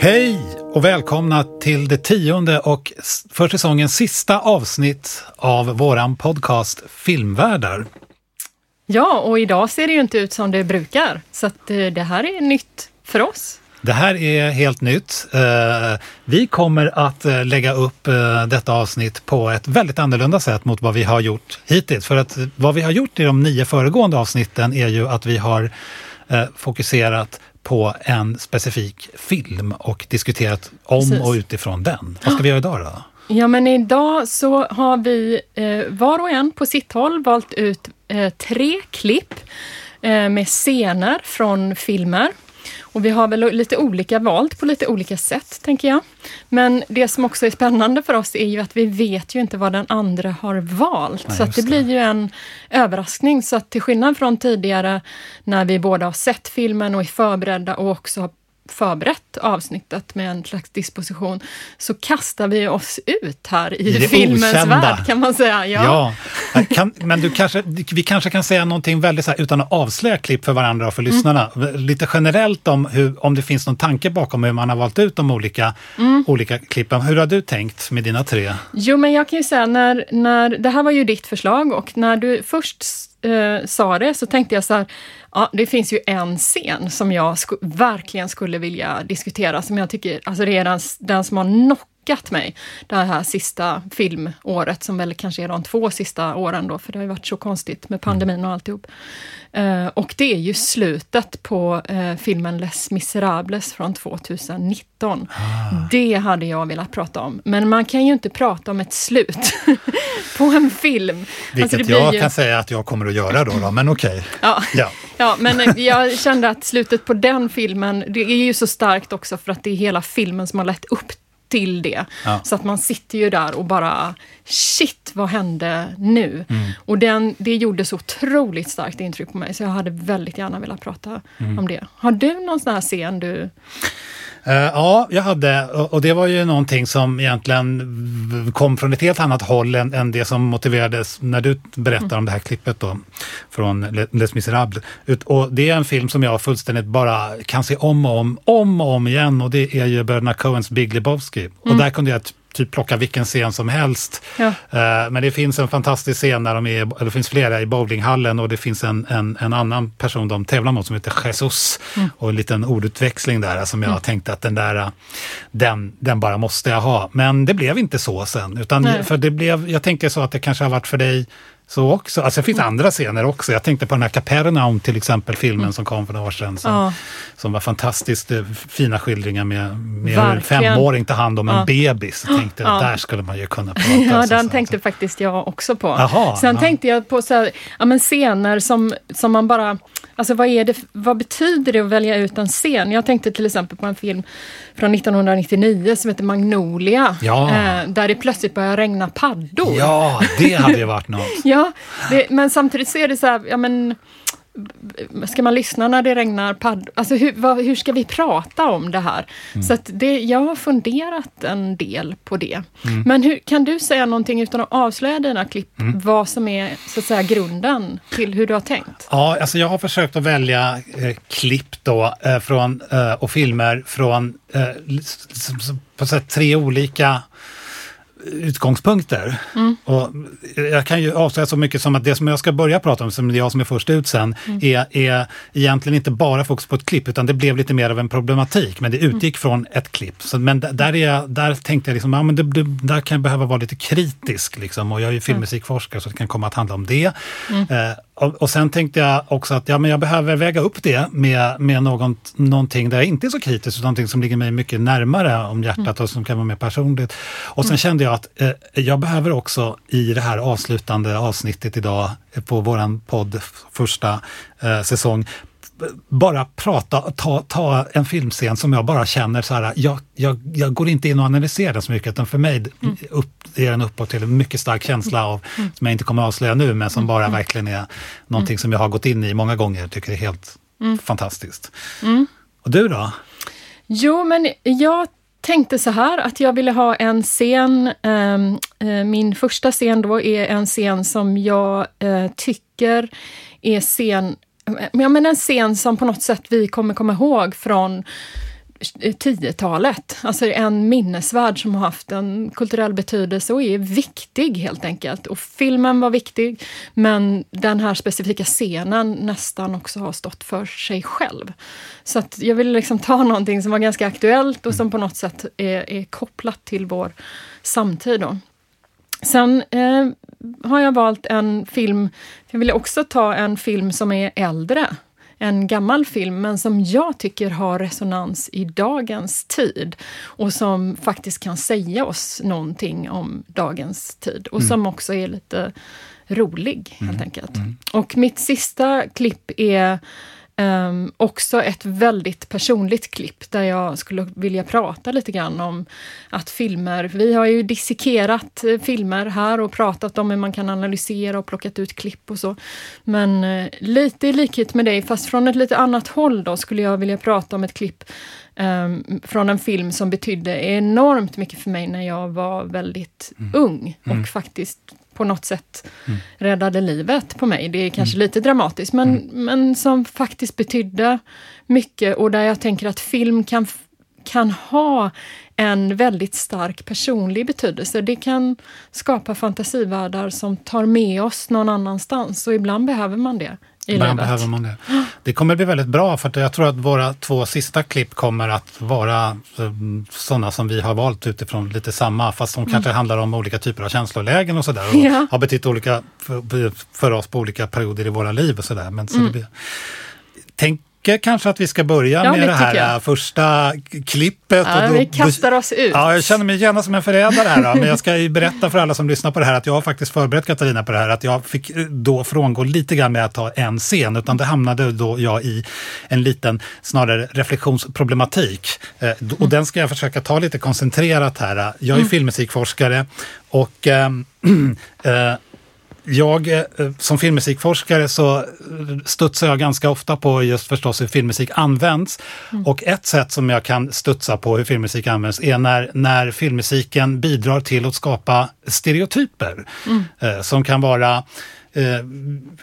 Hej och välkomna till det tionde och för säsongens sista avsnitt av våran podcast Filmvärdar. Ja, och idag ser det ju inte ut som det brukar, så att eh, det här är nytt för oss. Det här är helt nytt. Eh, vi kommer att eh, lägga upp detta avsnitt på ett väldigt annorlunda sätt mot vad vi har gjort hittills. För att vad vi har gjort i de nio föregående avsnitten är ju att vi har fokuserat på en specifik film och diskuterat om Precis. och utifrån den. Vad ska vi göra idag då? Ja, men idag så har vi eh, var och en på sitt håll valt ut eh, tre klipp eh, med scener från filmer och vi har väl lite olika valt på lite olika sätt, tänker jag. Men det som också är spännande för oss är ju att vi vet ju inte vad den andra har valt. Nej, så det, det blir ju en överraskning. Så att till skillnad från tidigare när vi båda har sett filmen och är förberedda och också har förberett avsnittet med en slags disposition, så kastar vi oss ut här i, I filmens okända. värld kan man säga. Ja, ja. Kan, men du kanske, vi kanske kan säga någonting väldigt så här, utan att avslöja klipp för varandra och för mm. lyssnarna. Lite generellt om, hur, om det finns någon tanke bakom hur man har valt ut de olika, mm. olika klippen. Hur har du tänkt med dina tre? Jo, men jag kan ju säga när, när det här var ju ditt förslag och när du först eh, sa det så tänkte jag så här, ja, det finns ju en scen som jag sk verkligen skulle vilja diskutera, som jag tycker, alltså det är den, den som har knockat mig det här sista filmåret, som väl kanske är de två sista åren då, för det har ju varit så konstigt med pandemin och alltihop. Uh, och det är ju slutet på uh, filmen Les Miserables från 2019. Ah. Det hade jag velat prata om. Men man kan ju inte prata om ett slut på en film. Vilket alltså jag ju... kan säga att jag kommer att göra då, då men okej. Okay. Ja. ja. ja, men eh, jag kände att slutet på den filmen, det är ju så starkt också för att det är hela filmen som har lett upp till det. Ja. Så att man sitter ju där och bara shit, vad hände nu? Mm. Och den, det gjorde så otroligt starkt intryck på mig så jag hade väldigt gärna velat prata mm. om det. Har du någon sån här scen du Uh, ja, jag hade, och, och det var ju någonting som egentligen kom från ett helt annat håll än, än det som motiverades när du berättar mm. om det här klippet då, från Les Misérables. Och det är en film som jag fullständigt bara kan se om och om, om och om igen och det är ju bröderna Coens Big Lebowski. Mm. Och där kunde jag typ plocka vilken scen som helst. Ja. Uh, men det finns en fantastisk scen där de är, eller det finns flera i bowlinghallen och det finns en, en, en annan person de tävlar mot som heter Jesus. Mm. Och en liten ordutväxling där som jag mm. tänkte att den där, den, den bara måste jag ha. Men det blev inte så sen, utan för det blev, jag tänker så att det kanske har varit för dig så också. Alltså det finns mm. andra scener också. Jag tänkte på den här Kapernaum till exempel, filmen mm. som kom för några år sedan. Som, ja. som var fantastiskt eh, fina skildringar med, med hur en femåring tar hand om ja. en bebis. Jag tänkte ja. där skulle man ju kunna prata. Ja, den tänkte så. faktiskt jag också på. Aha, Sen tänkte jag på så här, ja, men scener som, som man bara Alltså vad, är det, vad betyder det att välja ut en scen? Jag tänkte till exempel på en film från 1999 som heter Magnolia. Ja. Eh, där det plötsligt börjar regna paddor. Ja, det hade ju varit något. ja, det, men samtidigt så är det så här, ja men ska man lyssna när det regnar padd... Alltså hur, vad, hur ska vi prata om det här? Mm. Så det, jag har funderat en del på det. Mm. Men hur, kan du säga någonting utan att avslöja dina klipp, mm. vad som är så att säga grunden till hur du har tänkt? Ja, alltså jag har försökt att välja eh, klipp då eh, från, eh, och filmer från eh, på sätt tre olika utgångspunkter. Mm. Och jag kan ju avslöja så mycket som att det som jag ska börja prata om, som det är jag som är först ut sen, mm. är, är egentligen inte bara fokus på ett klipp, utan det blev lite mer av en problematik, men det utgick mm. från ett klipp. Så, men där, är jag, där tänkte jag liksom, ja, men det, det, där kan jag behöva vara lite kritisk, liksom, och jag är ju filmmusikforskare så det kan komma att handla om det. Mm. Eh, och, sen tänkte jag också att ja, men jag behöver väga upp det med, med något, någonting där jag inte är så kritisk, utan någonting som ligger mig mycket närmare om hjärtat mm. och som kan vara mer personligt. Och sen mm. kände jag att eh, jag behöver också i det här avslutande avsnittet idag på våran podd första eh, säsong bara prata, ta, ta en filmscen som jag bara känner så här, jag, jag, jag går inte in och analyserar den så mycket, utan för mig mm. upp, ger den uppåt till en mycket stark känsla av, mm. som jag inte kommer att avslöja nu, men som bara mm. verkligen är någonting mm. som jag har gått in i många gånger, tycker är helt mm. fantastiskt. Mm. Och du då? Jo, men jag tänkte så här att jag ville ha en scen, ehm, eh, min första scen då är en scen som jag eh, tycker är scen ja, men en scen som på något sätt vi kommer komma ihåg från 10-talet. Alltså en minnesvärd som har haft en kulturell betydelse och är viktig helt enkelt. Och filmen var viktig, men den här specifika scenen nästan också har stått för sig själv. Så att jag ville liksom ta någonting som var ganska aktuellt och som på något sätt är, är kopplat till vår samtid. Då. Sen eh, har jag valt en film, jag ville också ta en film som är äldre en gammal film, men som jag tycker har resonans i dagens tid och som faktiskt kan säga oss någonting om dagens tid och mm. som också är lite rolig, helt mm. enkelt. Mm. Och mitt sista klipp är Um, också ett väldigt personligt klipp där jag skulle vilja prata lite grann om att filmer, vi har ju dissekerat uh, filmer här och pratat om hur man kan analysera och plockat ut klipp och så. Men uh, lite i likhet med dig, fast från ett lite annat håll då, skulle jag vilja prata om ett klipp um, från en film som betydde enormt mycket för mig när jag var väldigt mm. ung och mm. faktiskt på något sätt mm. räddade livet på mig. Det är kanske mm. lite dramatiskt, men, mm. men som faktiskt betydde mycket och där jag tänker att film kan, kan ha en väldigt stark personlig betydelse. Det kan skapa fantasivärldar som tar med oss någon annanstans och ibland behöver man det Ibland behöver man det. Det kommer bli väldigt bra för att jag tror att våra två sista klipp kommer att vara um, sådana som vi har valt utifrån lite samma, fast de mm. kanske handlar om olika typer av känslolägen och sådär. Och ja. har betytt olika för, för, oss på olika perioder i våra liv och sådär. Men så mm. det blir, tänk tycker kanske att vi ska börja ja, med det, det här första klippet. Ja, och då, vi kastar oss ut. Ja, jag känner mig gärna som en förrädare här. Men jag ska ju berätta för alla som lyssnar på det här att jag har faktiskt förberett Katarina på det här. Att jag fick då frångå lite grann med att ta en scen. Utan det hamnade då jag i en liten, snarare reflektionsproblematik. Eh, och mm. den ska jag försöka ta lite koncentrerat här. Jag är mm. filmmusikforskare och äh, äh, jag eh, som filmmusikforskare så studsar jag ganska ofta på just förstås hur filmmusik används. Mm. Och ett sätt som jag kan studsa på hur filmmusik används är när, när filmmusiken bidrar till att skapa stereotyper mm. eh, som kan vara eh,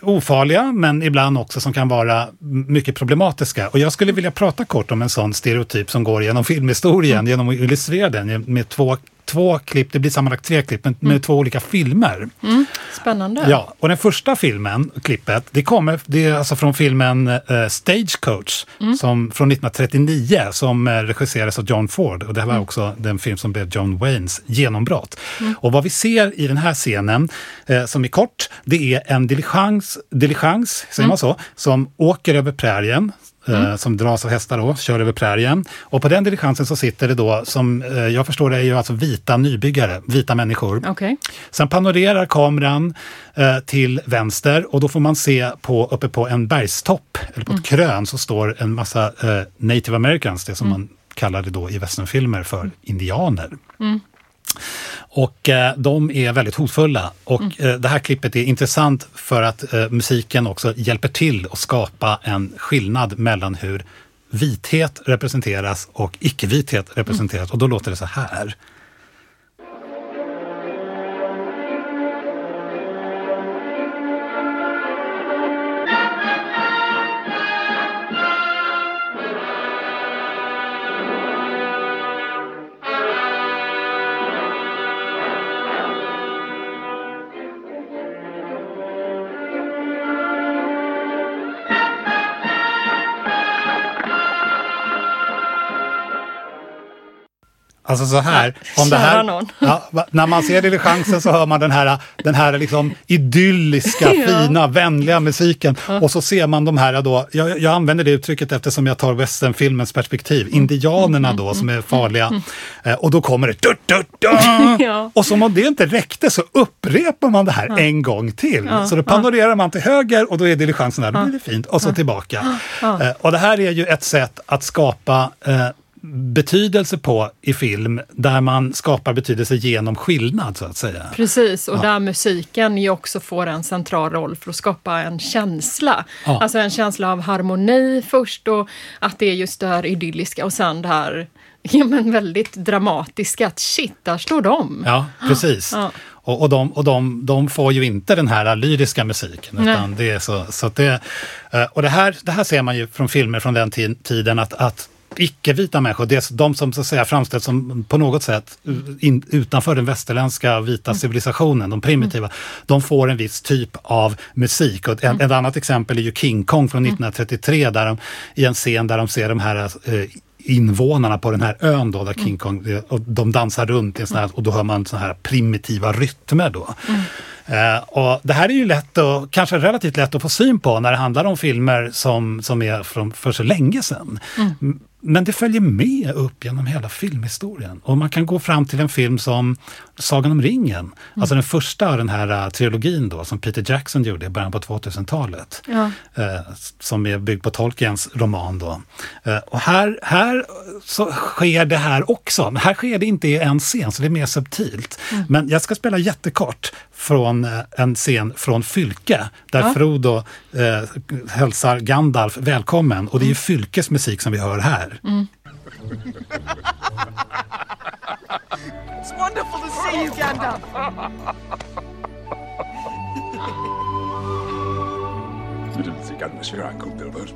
ofarliga men ibland också som kan vara mycket problematiska. Och jag skulle vilja prata kort om en sån stereotyp som går genom filmhistorien, mm. genom att illustrera den med två två klipp, det blir sammanlagt tre klipp, men med mm. två olika filmer. Mm. Spännande. Ja, och den första filmen, klippet, det kommer, det är alltså från filmen uh, Stagecoach mm. som, från 1939 som uh, regisserades av John Ford. Och det här var mm. också den film som blev John Waynes genombrott. Mm. Och vad vi ser i den här scenen, uh, som är kort, det är en diligens, diligens säger man så, som åker över prärien, Mm. Eh, som dras av hästar då, kör över prärien. Och på den diligensen så sitter det då, som eh, jag förstår det, är ju alltså vita nybyggare, vita människor. Okay. Sen panorerar kameran eh, till vänster och då får man se på, uppe på en bergstopp, eller på ett mm. krön, så står en massa eh, native americans, det som mm. man kallar det då i westernfilmer för indianer. Och eh, de är väldigt hotfulla. Och mm. eh, det här klippet är intressant för att eh, musiken också hjälper till att skapa en skillnad mellan hur vithet representeras och icke-vithet representeras. Mm. Och då låter det så här. Alltså så här, om det här ja, när man ser diligensen så hör man den här, den här liksom idylliska, ja. fina, vänliga musiken. Ja. Och så ser man de här då, jag, jag använder det uttrycket eftersom jag tar westernfilmens perspektiv, mm. indianerna då som är farliga. Mm. Eh, och då kommer det dut, dut, dut. Och som om det inte räckte så upprepar man det här en gång till. Så då panorerar man till höger och då är diligensen där, då blir det fint. Och så tillbaka. Eh, och det här är ju ett sätt att skapa eh, betydelse på i film där man skapar betydelse genom skillnad så att säga. Precis, och ja. där musiken ju också får en central roll för att skapa en känsla. Ja. Alltså en känsla av harmoni först och att det är just det här idylliska och sen det här ja, men väldigt dramatiska, att shit, där står de. Ja, precis. Ja. Och, och, de, och de, de får ju inte den här lyriska musiken. Utan det är så, så det, eh, och det här, det här ser man ju från filmer från den tiden att, att icke-vita människor, det är de som så att säga framställs som på något sätt in, utanför den västerländska vita mm. civilisationen, de primitiva, mm. de får en viss typ av musik. Och ett, mm. ett annat exempel är ju King Kong från 1933, där de, i en scen där de ser de här eh, invånarna på den här ön då, där King Kong, och de dansar runt i en sån här, och då hör man såna här primitiva rytmer då. Mm. Uh, och det här är ju lätt och kanske relativt lätt att få syn på när det handlar om filmer som, som är från för så länge sedan. Mm. Men det följer med upp genom hela filmhistorien. Och man kan gå fram till en film som Sagan om ringen, mm. alltså den första av den här uh, trilogin då, som Peter Jackson gjorde i början på 2000-talet. Ja. Uh, som är byggd på Tolkiens roman då. Uh, och här, här så sker det här också, men här sker det inte i en scen, så det är mer subtilt. Mm. Men jag ska spela jättekort från en scen från Fylke, där ja. Frodo hälsar Gandalf välkommen. Och det är ju mm. Fylkes musik som vi hör här. Mm. It's wonderful to see you, Gandalf. You didn't think I'd miss your Uncle Bilbo's.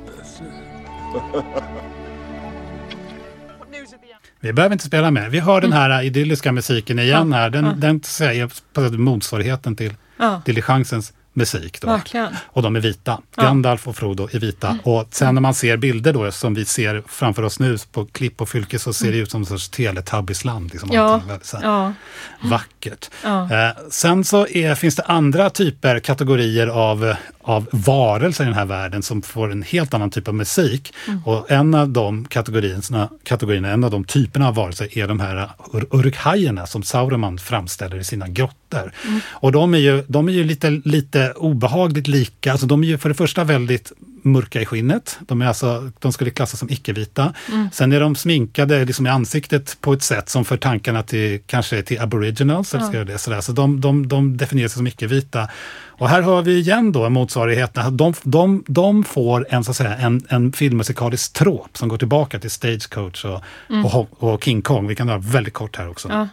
Vi behöver inte spela med. Vi hör den här idylliska musiken igen här. Den, den säger motsvarigheten till ja. Musik. Då. Verkligen. Och de är vita. Ja. Gandalf och Frodo är vita. Mm. Och sen när man ser bilder då, som vi ser framför oss nu på klipp och fylke, så ser det mm. ut som en sorts Teletubbiesland. Liksom ja. ja. Vackert. Ja. Eh, sen så är, finns det andra typer, kategorier av, av varelser i den här världen som får en helt annan typ av musik. Mm. Och en av de kategorierna, kategorierna, en av de typerna av varelser är de här ur urukhajerna som Sauron framställer i sina grottor. Mm. Och de är ju, de är ju lite, lite obehagligt lika, alltså de är ju för det första väldigt mörka i skinnet. De, är alltså, de skulle klassas som icke-vita. Mm. Sen är de sminkade liksom i ansiktet på ett sätt som för tankarna till kanske till aboriginals. Eller sådär. Så de, de, de definierar sig som icke-vita. Och här har vi igen då motsvarigheten. De, de, de får en, så att säga, en, en filmmusikalisk trop som går tillbaka till Stagecoach och, mm. och, och, King Kong. Vi kan dra väldigt kort här också. Ja.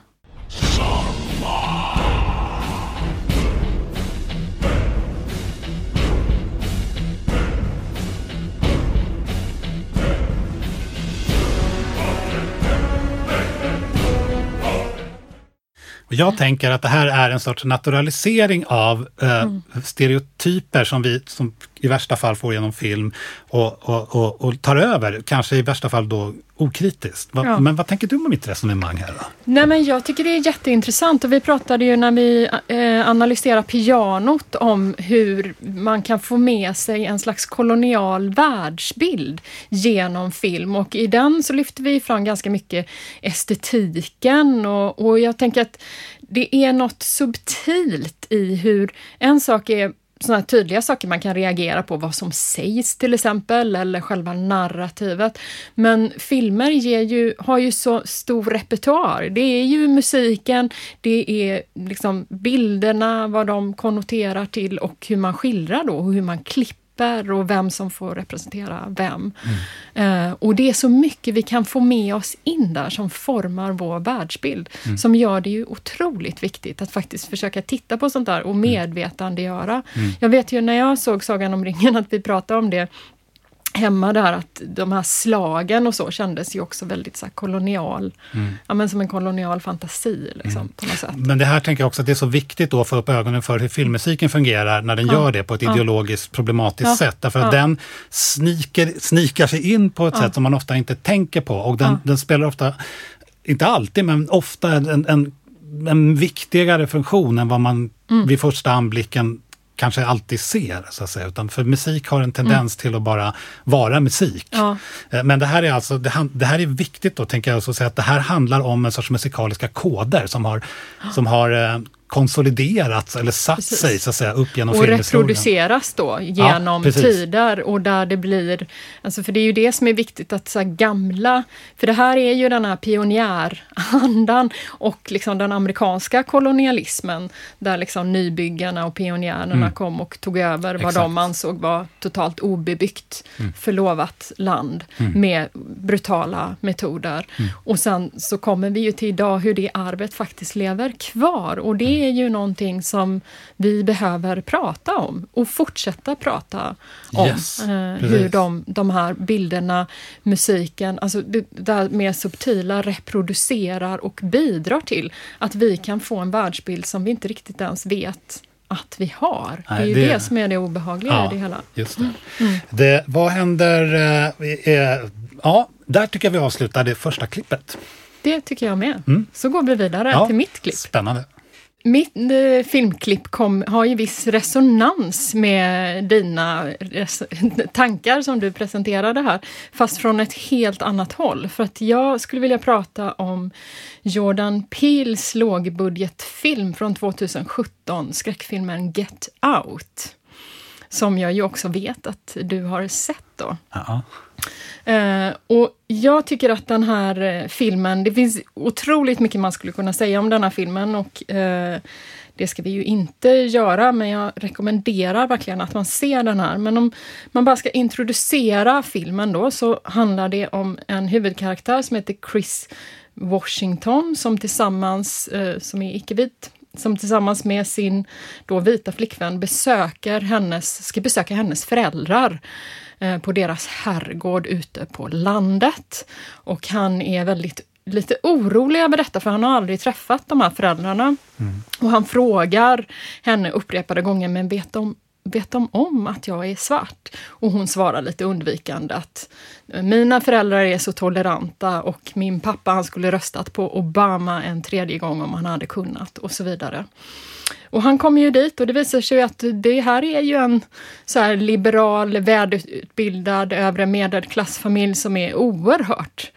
Och jag tänker att det här är en sorts naturalisering av eh, mm. stereotyper som vi som i värsta fall får genom film och, och, och, och tar över, kanske i värsta fall då okritiskt. Va, ja. Men vad tänker du om mitt resonemang här? Då? Nej, men jag tycker det är jätteintressant och vi pratade ju när vi eh, analyserade pianot om hur man kan få med sig en slags kolonial världsbild genom film och i den så lyfter vi fram ganska mycket estetiken och, och jag tänker att det är något subtilt i hur en sak är sådana tydliga saker man kan reagera på, vad som sägs till exempel, eller själva narrativet. Men filmer ger ju, har ju så stor repertoar. Det är ju musiken, det är liksom bilderna, vad de konnoterar till och hur man skildrar då, och hur man klipper grupper och vem som får representera vem. Mm. Uh, och det är så mycket vi kan få med oss in där som formar vår världsbild. Mm. Som gör det ju otroligt viktigt att faktiskt försöka titta på sånt där och mm. medvetandegöra. Mm. Jag vet ju när jag såg Sagan om ringen att vi pratade om det hemma där att de här slagen och så kändes ju också väldigt så kolonial, mm. ja men som en kolonial fantasi liksom, mm. på något sätt. Men det här tänker jag också att det är så viktigt då att få upp ögonen för hur filmmusiken fungerar när den ja. gör det på ett ja. ideologiskt problematiskt ja. sätt. Därför att den sniker, snikar sig in på ett sätt som man ofta inte tänker på och den, den spelar ofta, inte alltid, men ofta en, en, en viktigare funktion än vad man mm. vid första anblicken kanske alltid ser, så att säga. Utan för musik har en tendens mm. till att bara vara musik. Ja. Eh, men det här är alltså, det, det, här är viktigt då, tänker jag, så att säga, att det här handlar om en sorts musikaliska koder som har, som har eh, konsoliderats eller satt precis. sig så att säga upp genom Och reproduceras då genom ja, tider och där det blir, alltså för det är ju det som är viktigt att så gamla, för det här är ju den här pionjärandan och liksom den amerikanska kolonialismen där liksom nybyggarna och pionjärerna mm. kom och tog över vad Exakt. de ansåg var totalt obebyggt mm. förlovat land mm. med brutala metoder. Mm. Och sen så kommer vi ju till idag hur det arvet faktiskt lever kvar och det det är ju någonting som vi behöver prata om och fortsätta prata om. Yes, eh, hur de, de här bilderna, musiken, alltså det där mer subtila reproducerar och bidrar till att vi kan få en världsbild som vi inte riktigt ens vet att vi har. Nej, det är ju det- det, som är det obehagliga i det hela. Just det. det. Vad händer... Eh, eh, ja, där tycker jag vi avslutar det första klippet. Det tycker jag med. Så går vi vidare Mm. Ja, till mitt klipp. Spännande. Mitt eh, filmklipp kom, har ju viss resonans med dina res tankar som du presenterade här, fast från ett helt annat håll. För att jag skulle vilja prata om Jordan Peels lågbudgetfilm från 2017, skräckfilmen Get Out. Som jag ju också vet att du har sett då. Ja. Uh, och jag tycker att den här eh, filmen, det finns otroligt mycket man skulle kunna säga om den här filmen och uh, det ska vi ju inte göra, men jag rekommenderar verkligen att man ser den här. Men om man bara ska introducera filmen då, så handlar det om en huvudkaraktär som heter Chris Washington, som tillsammans, uh, som är icke-vit, som tillsammans med sin då vita flickvän besöker hennes, ska besöka hennes föräldrar på deras herrgård ute på landet. Och han är väldigt lite orolig över detta, för han har aldrig träffat de här föräldrarna. Och han frågar henne upprepade gånger, men vet de, vet de om att jag är svart? Och hon svarar lite undvikande att mina föräldrar är så toleranta och min pappa han skulle röstat på Obama en tredje gång om han hade kunnat och så vidare. Och han kommer ju dit och det visar sig att det här är ju en så här liberal, välutbildad, övre medelklassfamilj som är oerhört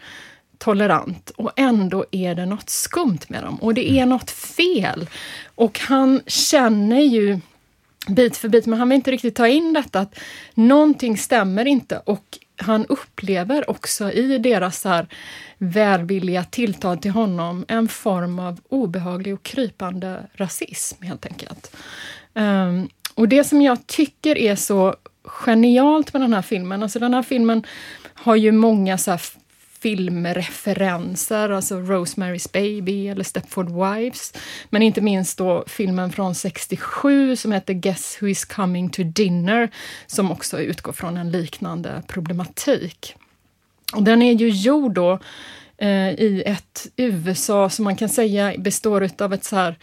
tolerant. Och ändå är det något skumt med dem. Och det är något fel. Och han känner ju bit för bit, men han vill inte riktigt ta in detta att någonting stämmer inte. Och han upplever också i deras så här välvilliga tilltal till honom en form av obehaglig och krypande rasism helt enkelt. Um, och det som jag tycker är så genialt med den här filmen, alltså den här filmen har ju många så här filmreferenser, alltså Rosemary's Baby eller Stepford Wives. Men inte minst då filmen från 67 som heter Guess Who Is Coming To Dinner, som också utgår från en liknande problematik. Och den är ju gjord då eh, i ett USA som man kan säga består av ett så här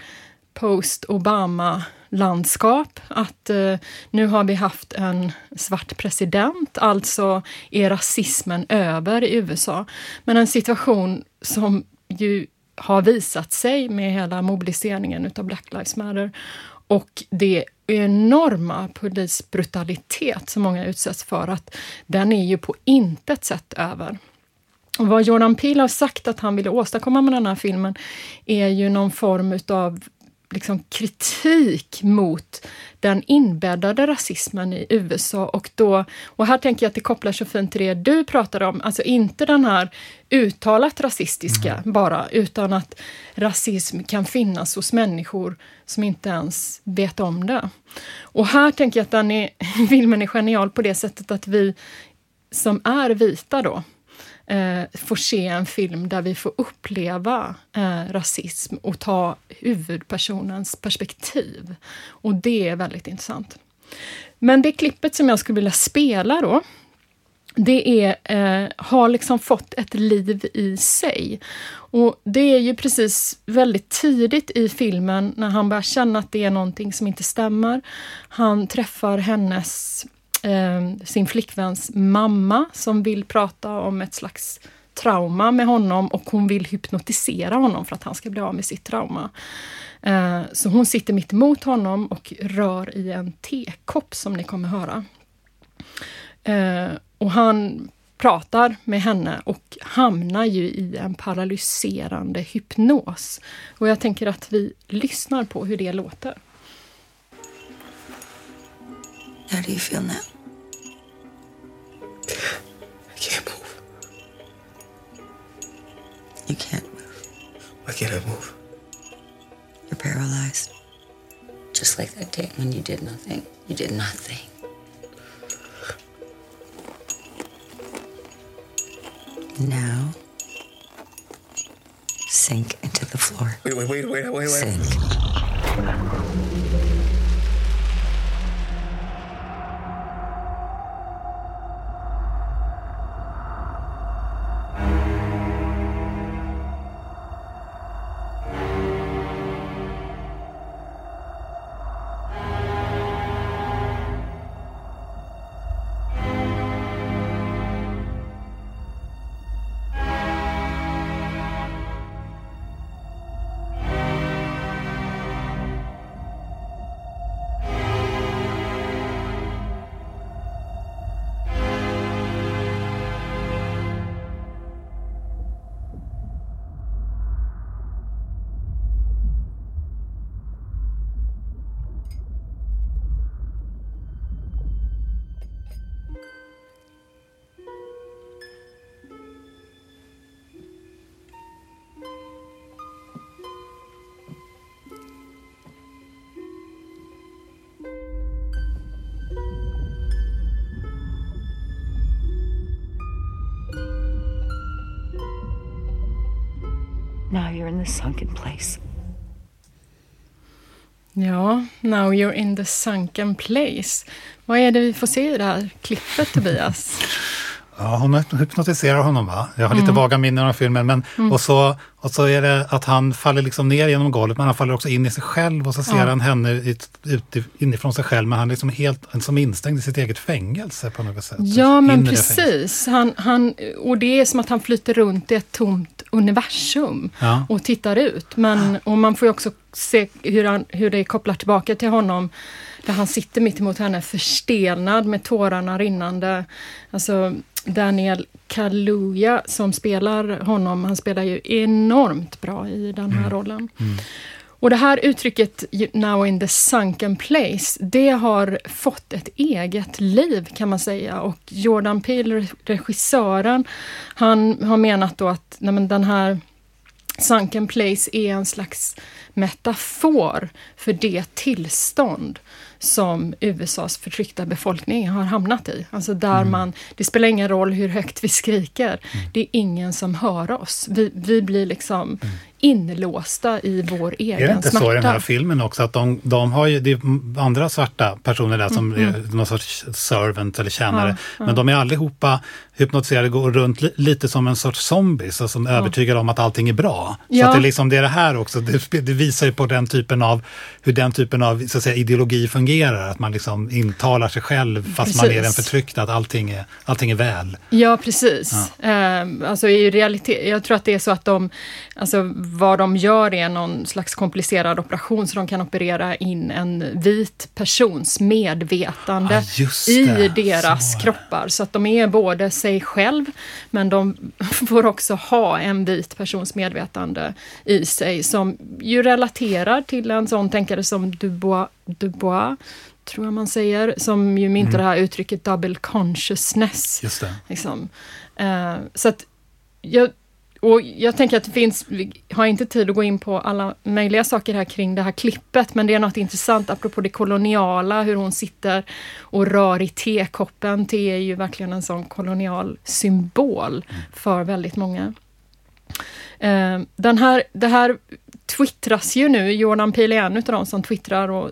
post-Obama landskap. Att eh, nu har vi haft en svart president, alltså är rasismen över i USA. Men en situation som ju har visat sig med hela mobiliseringen utav Black Lives Matter och det enorma polisbrutalitet som många utsätts för, att den är ju på intet sätt över. Och vad Jordan Peele har sagt att han ville åstadkomma med den här filmen är ju någon form utav liksom kritik mot den inbäddade rasismen i USA. Och, då, och här tänker jag att det kopplar så fint till det du pratade om, alltså inte den här uttalat rasistiska bara, utan att rasism kan finnas hos människor som inte ens vet om det. Och här tänker jag att den är, filmen är genial på det sättet att vi som är vita då, eh, får se en film där vi får uppleva eh, rasism och ta huvudpersonens perspektiv. Och det är väldigt intressant. Men det klippet som jag skulle vilja spela då, det är, eh, har liksom fått ett liv i sig. Och det är ju precis väldigt tidigt i filmen när han börjar känna att det är någonting som inte stämmer. Han träffar hennes eh, sin flickväns mamma som vill prata om ett slags trauma med honom och hon vill hypnotisera honom för att han ska bli av med sitt trauma. Eh, så hon sitter mitt emot honom och rör i en tekopp som ni kommer höra. Eh, och han pratar med henne och hamnar ju i en paralyserande hypnos. Och jag tänker att vi lyssnar på hur det låter. How do you feel now? I can't move. You can't move. Why can't I move? You're paralyzed. Just like that day when you did nothing. You did nothing. Now, sink into the floor. Wait, wait, wait, wait, wait, wait. Sink. In the sunken place. Ja, now you're in the sunken place. Vad är det vi får se i det här klippet, Tobias? Ja, hon hypnotiserar honom va? Jag har Mm. lite vaga minnen av filmen. Men, och, så, och så är det att han faller liksom ner genom golvet men han faller också in i sig själv och så ser Ja. han henne ut, ut, inifrån sig själv men han är liksom helt som instängd i sitt eget fängelse på något sätt. Ja, men precis. Han, han, och det är som att han flyter runt i ett tomt universum Ja. och tittar ut. Men, och man får ju också se hur, han, hur det kopplar tillbaka till honom där han sitter mitt emot henne förstelnad med tårarna rinnande. Alltså Daniel Kaluuya som spelar honom, han spelar ju enormt bra i den här rollen. Och det här uttrycket “now in the sunken place”, det har fått ett eget liv kan man säga. Och Jordan Peele, regissören, han har menat då att nej men den här Sunken place är en slags metafor för det tillstånd som USAs förtryckta befolkning har hamnat i. Alltså där man, det spelar ingen roll hur högt vi skriker, det är ingen som hör oss. Vi, vi blir liksom inlåsta i vår egen Är det inte smärta. så i den här filmen också att de, de har ju, det är andra svarta personer där som Mm, är någon sorts servant eller tjänare. Men de är allihopa hypnotiserade, går runt li, lite som en sorts zombies och som övertygade om att allting är bra. Så Ja. att det, är liksom, det är det här också, det, det visar ju på den typen av, hur den typen av så att säga, ideologi fungerar. Att man liksom intalar sig själv fast man är den Precis. förtryckta, att allting är, allting är väl. Ja, precis. Ehm, alltså i realitet, jag tror att det är så att de, alltså vad de gör är någon slags komplicerad operation så de kan operera in en vit persons medvetande Ah, i deras Så. kroppar. Så att de är både sig själv, men de får också ha en vit persons medvetande i sig som ju relaterar till en sån tänkare som Dubois, Dubois tror jag man säger, som ju myntade det här uttrycket double consciousness. Just det. Liksom. Eh, så att jag, och jag tänker att det finns, vi har inte tid att gå in på alla möjliga saker här kring det här klippet, men det är något intressant apropå det koloniala, hur hon sitter och rör i tekoppen. Te är ju verkligen en sån kolonial symbol för väldigt många. Eh, den här, det här twittras ju nu, Jordan Peele är en av de som twittrar och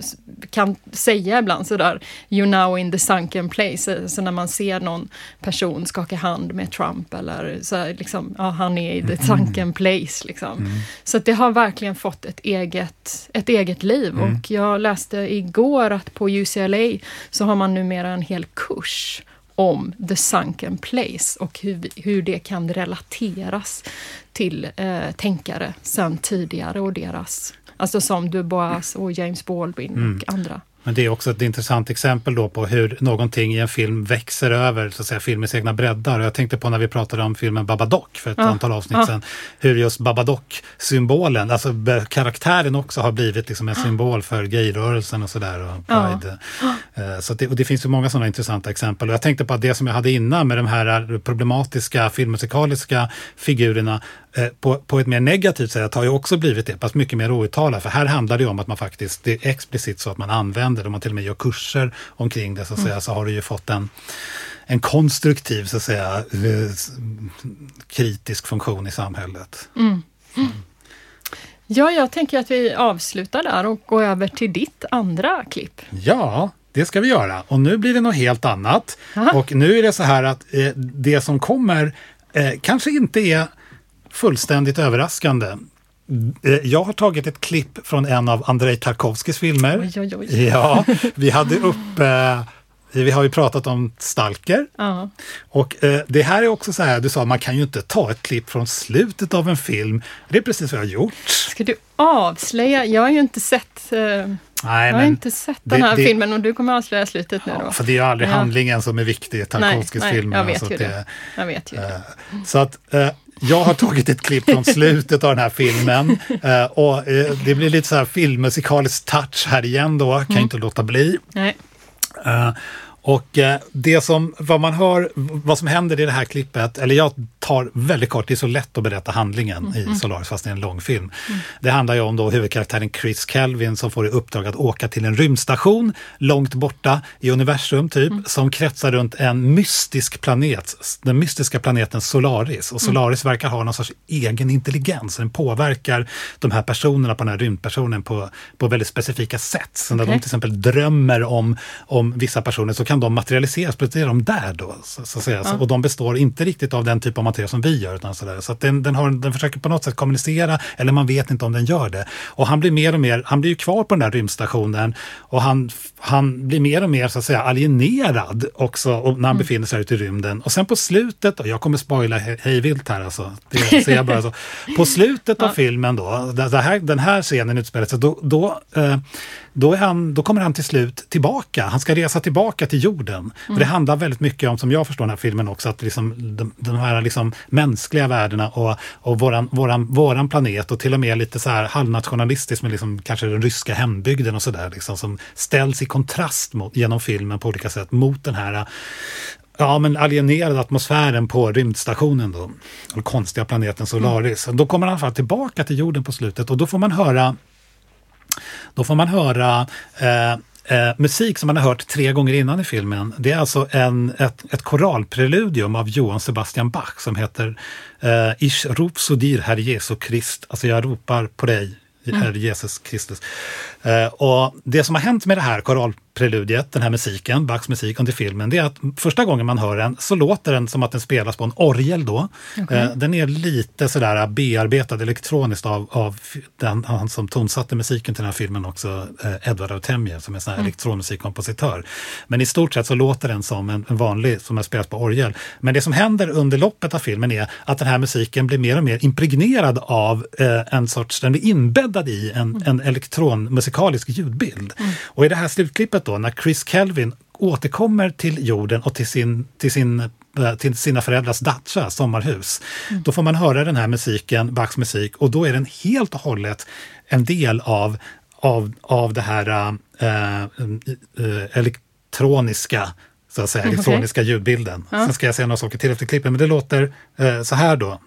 kan säga ibland sådär “You now in the sunken place”, så när man ser någon person skaka hand med Trump eller så här, liksom, ja han är i the sunken place liksom. Så att det har verkligen fått ett eget, ett eget liv. Och jag läste igår att på UCLA så har man numera en hel kurs om the sunken place och hur, hur det kan relateras till eh, tänkare sen tidigare och deras, alltså som Dubois och James Baldwin och andra. Men det är också ett intressant exempel då på hur någonting i en film växer över så att säga, filmens egna breddar. Och jag tänkte på när vi pratade om filmen Babadook för ett Ja, antal avsnitt ja. sedan. Hur just Babadook-symbolen, alltså karaktären också har blivit liksom en symbol för gayrörelsen och sådär. Och Ja. Pride. Eh, Så det, och det finns ju många sådana intressanta exempel. Och jag tänkte på att det som jag hade innan med de här problematiska filmmusikaliska figurerna på, på ett mer negativt sätt har ju också blivit det, fast mycket mer outtalat. För här handlar det om att man faktiskt, det är explicit så att man använder det, om man till och med gör kurser omkring det så att säga, så har det ju fått en, en konstruktiv, så att säga, eh, kritisk funktion i samhället. Ja, jag tänker att vi avslutar där och går över till ditt andra klipp. Ja, det ska vi göra. Och nu blir det något helt annat. Aha. Och nu är det så här att eh, det som kommer eh, kanske inte är fullständigt överraskande. Eh, Jag har tagit ett klipp från en av Andrei Tarkovskis filmer. Oj, oj, oj. Ja, vi hade upp eh, vi har ju pratat om Stalker. Ja. Och eh, det här är också så här, du sa man kan ju inte ta ett klipp från slutet av en film. Det är precis vad jag har gjort. Ska du avslöja? Jag har ju inte sett, eh, Nej, jag har inte sett den det- här det- filmen och du kommer avslöja slutet nu då. Ja, för det är ju aldrig Ja. handlingen som är viktig i Tarkovskis nej, filmer. jag vet så ju att det. Jag vet ju det. Eh, Så att jag har tagit ett klipp från slutet av den här filmen eh, och eh, det blir lite så här filmmusikalisk touch här igen då, kan Mm. inte låta bli. Nej. Och eh, det som, vad man hör, vad som händer i det här klippet, eller jag tar väldigt kort, det är så lätt att berätta handlingen i Solaris fast det är en lång film. Det handlar ju om då huvudkaraktären Chris Kelvin som får i uppdrag att åka till en rymdstation långt borta i universum typ, som kretsar runt en mystisk planet, den mystiska planeten Solaris. Och Solaris verkar ha någon sorts egen intelligens, den påverkar de här personerna på den här rymdpersonen på, på väldigt specifika sätt. Så när de Okej. till exempel drömmer om, om vissa personer så kan de materialiseras, precis är de där då. Så, så att säga. Så, och de består inte riktigt av den typ av materia som vi gör. Utan så där. så att den, den, har, den försöker på något sätt kommunicera, eller man vet inte om den gör det. Och han blir mer och mer, han blir ju kvar på den där rymdstationen och han, han blir mer och mer så att säga alienerad också och när han befinner sig ute i rymden. Och sen på slutet, och jag kommer spoila he- hejvilt här alltså, det ser jag bara så. På slutet av filmen då, där, här, den här scenen utspelar sig, då, då, eh, då, han, då kommer han till slut tillbaka. Han ska resa tillbaka till jorden. För det handlar väldigt mycket om, som jag förstår den här filmen också, att liksom, de, de här liksom mänskliga värdena och, och våran, våran, våran planet och till och med lite så här halvnationalistiskt med liksom kanske den ryska hembygden och sådär, liksom, som ställs i kontrast mot, genom filmen på olika sätt mot den här Ja, men alienerade atmosfären på rymdstationen då. Den konstiga planeten Solaris. Då kommer han i alla fall tillbaka till jorden på slutet och då får man höra då får man höra eh, eh, musik som man har hört tre gånger innan i filmen. Det är alltså en, ett, ett koralpreludium av Johann Sebastian Bach som heter eh, Ich rop so dir, Herr Jesu Krist. Alltså jag ropar på dig, Herr Jesus Kristus. Eh, och det som har hänt med det här koralpreludiet, den här musiken, Bachs musik under filmen, det är att första gången man hör den så låter den som att den spelas på en orgel då. Eh, den är lite sådär bearbetad elektroniskt av, av den, han som tonsatte musiken till den här filmen också, eh, Edward Autemje, som är en sån här elektronmusikkompositör. Men i stort sett så låter den som en, en vanlig, som har spelats på orgel. Men det som händer under loppet av filmen är att den här musiken blir mer och mer impregnerad av eh, en sorts, den blir inbäddad i en, en elektronmusikalisk ljudbild. Och i det här slutklippet då, när Chris Kelvin återkommer till jorden och till, sin, till, sin, eh, till sina föräldrars dacha, sommarhus, då får man höra den här musiken, Bachs musik, och då är den helt och hållet en del av, av, av det här eh, eh, elektroniska så att säga, Mm, elektroniska ljudbilden. Sen ska jag säga några saker till efter klippet, men det låter eh, så här då.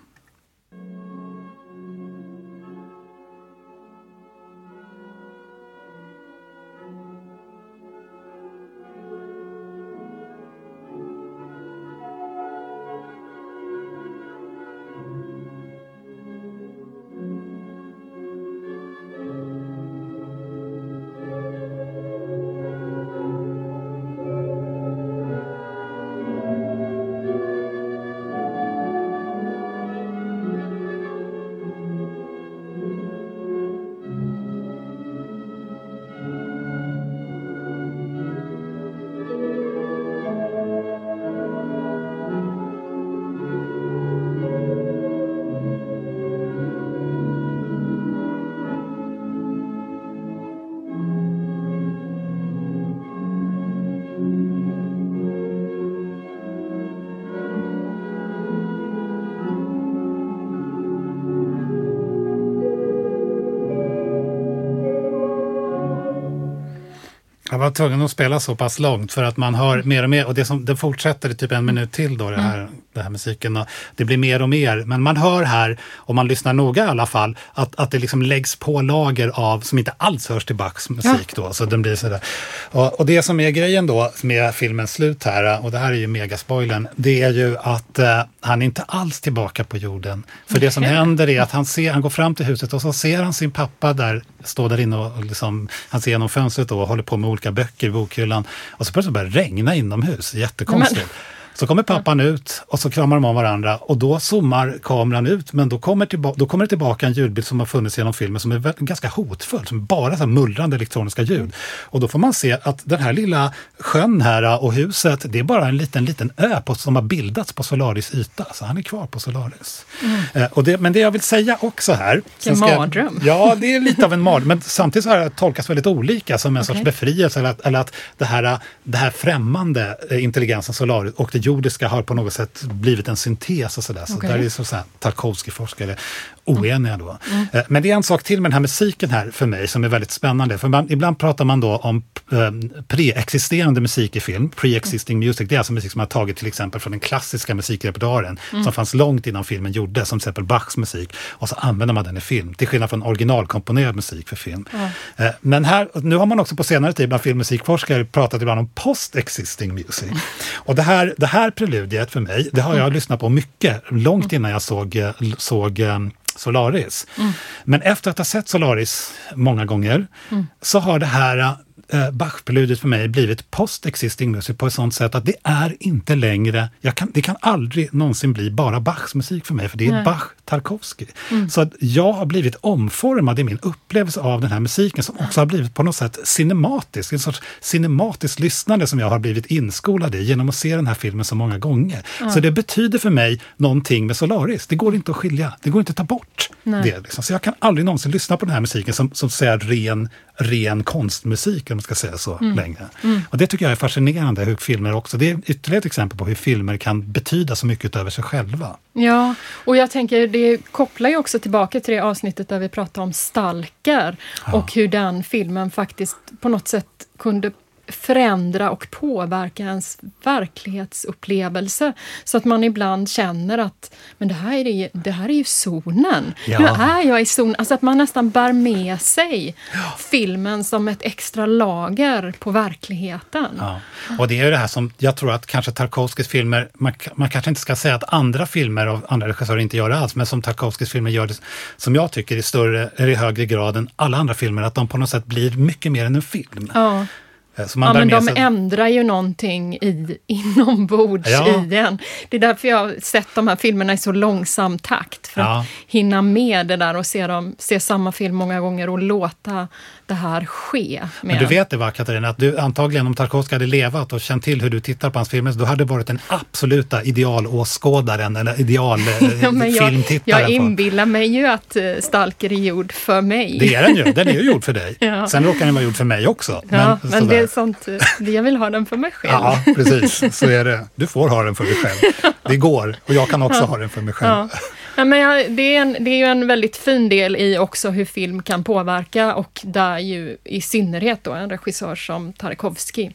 Tvungen att spela så pass långt för att man hör mer och mer. Och det som, det fortsätter i typ en minut till då det här, den här musiken. Och det blir mer och mer, men man hör här, om man lyssnar noga i alla fall, att, att det liksom läggs på lager av, som inte alls hörs till Bachs musik då. Så den blir sådär. Och, och det som är grejen då med filmens slut här, och det här är ju megaspoilern, det är ju att eh, han är inte alls tillbaka på jorden. För det som händer är att han, ser, han går fram till huset och så ser han sin pappa där, stå där inne och liksom, han ser genom fönstret då och håller på med olika böcker i bokhyllan. Och så plötsligt börjar det regna inomhus, jättekonstigt. Så kommer pappan ut och så kramar de om varandra och då zoomar kameran ut men då kommer, tillba- då kommer det tillbaka en ljudbild som har funnits genom filmen som är ganska hotfull, som bara så mullrande elektroniska ljud. Och då får man se att den här lilla sjön här och huset, det är bara en liten, liten ö på, som har bildats på Solaris yta. Så han är kvar på Solaris. Eh, och det, men det jag vill säga också här... jag- mardröm. Ja, det är lite av en mardröm. Men samtidigt så har det tolkats väldigt olika som en sorts Okej. befrielse. Eller att, eller att det, här, det här främmande eh, intelligensen Solaris och det jordiska har på något sätt blivit en syntes och sådär. Så Okej. där är så här, Tarkovsky-forskare oeniga då. Eh, Men det är en sak till med den här musiken här för mig som är väldigt spännande. För man, ibland pratar man då om eh, preexisterande musik i film, pre-existing music. Det är alltså musik som har tagit till exempel från den klassiska musikrepertoaren som fanns långt innan filmen gjordes, som till exempel Bachs musik. Och så använder man den i film, till skillnad från originalkomponerad musik för film. Eh, Men här, nu har man också på senare tid bland filmmusikforskare pratat ibland om post-existing music. Och det här, det här preludiet för mig, det har jag lyssnat på mycket, långt innan jag såg, eh, såg Solaris. Men efter att ha sett Solaris många gånger så har det här eh, Bach-preludiet för mig blivit post-existing music på ett sånt sätt att det är inte längre, kan, det kan aldrig någonsin bli bara Bachs musik för mig, för det är Nej. Bach Tarkovsky. Så att jag har blivit omformad i min upplevelse av den här musiken som också har blivit på något sätt cinematisk, en sorts cinematiskt lyssnande som jag har blivit inskolad i genom att se den här filmen så många gånger. Så det betyder för mig någonting med Solaris. Det går inte att skilja, det går inte att ta bort Nej. det. Liksom. Så jag kan aldrig någonsin lyssna på den här musiken som, som säger ren, ren konstmusik, man ska säga så, längre. Och det tycker jag är fascinerande, hur filmer också, det är ytterligare ett exempel på hur filmer kan betyda så mycket över sig själva. Ja, och jag tänker det kopplar ju också tillbaka till det avsnittet där vi pratade om Stalker och hur den filmen faktiskt på något sätt kunde förändra och påverka ens verklighetsupplevelse. Så att man ibland känner att men det här är, ju- det här är ju zonen. Ja. Nu är jag i zonen. Alltså att man nästan bär med sig filmen som ett extra lager på verkligheten. Ja. Och det är ju det här som jag tror att kanske Tarkovskys filmer, man, man kanske inte ska säga att andra filmer och andra regissörer inte gör det alls, men som Tarkovskys filmer gör det, som jag tycker i större, eller i högre grad än alla andra filmer, att de på något sätt blir mycket mer än en film. Eh, Så man Ja, men de sig- ändrar ju någonting i, inombords Ja. i en. Det är därför jag har sett de här filmerna i så långsam takt. För Ja. att hinna med det där och se, dem, se samma film många gånger och låta det här ske. Men du vet det va Katarina, att du antagligen om Tarkovsky hade levat och känt till hur du tittar på hans filmer, så du hade varit den absoluta idealåskådaren eller ideal eh, Ja, jag, jag inbillar mig ju att eh, Stalker är gjord för mig. Det är den ju, den är ju gjord för dig. Ja. Sen råkar den vara gjord för mig också. ja, men, sådär. det är sånt, eh, jag vill ha den för mig själv. Ja, precis. Så är det. Du får ha den för dig själv. Det går. Och jag kan också ha den för mig själv. Ja. Men det, är en, det är ju en väldigt fin del i också hur film kan påverka och där ju i synnerhet då en regissör som Tarkovsky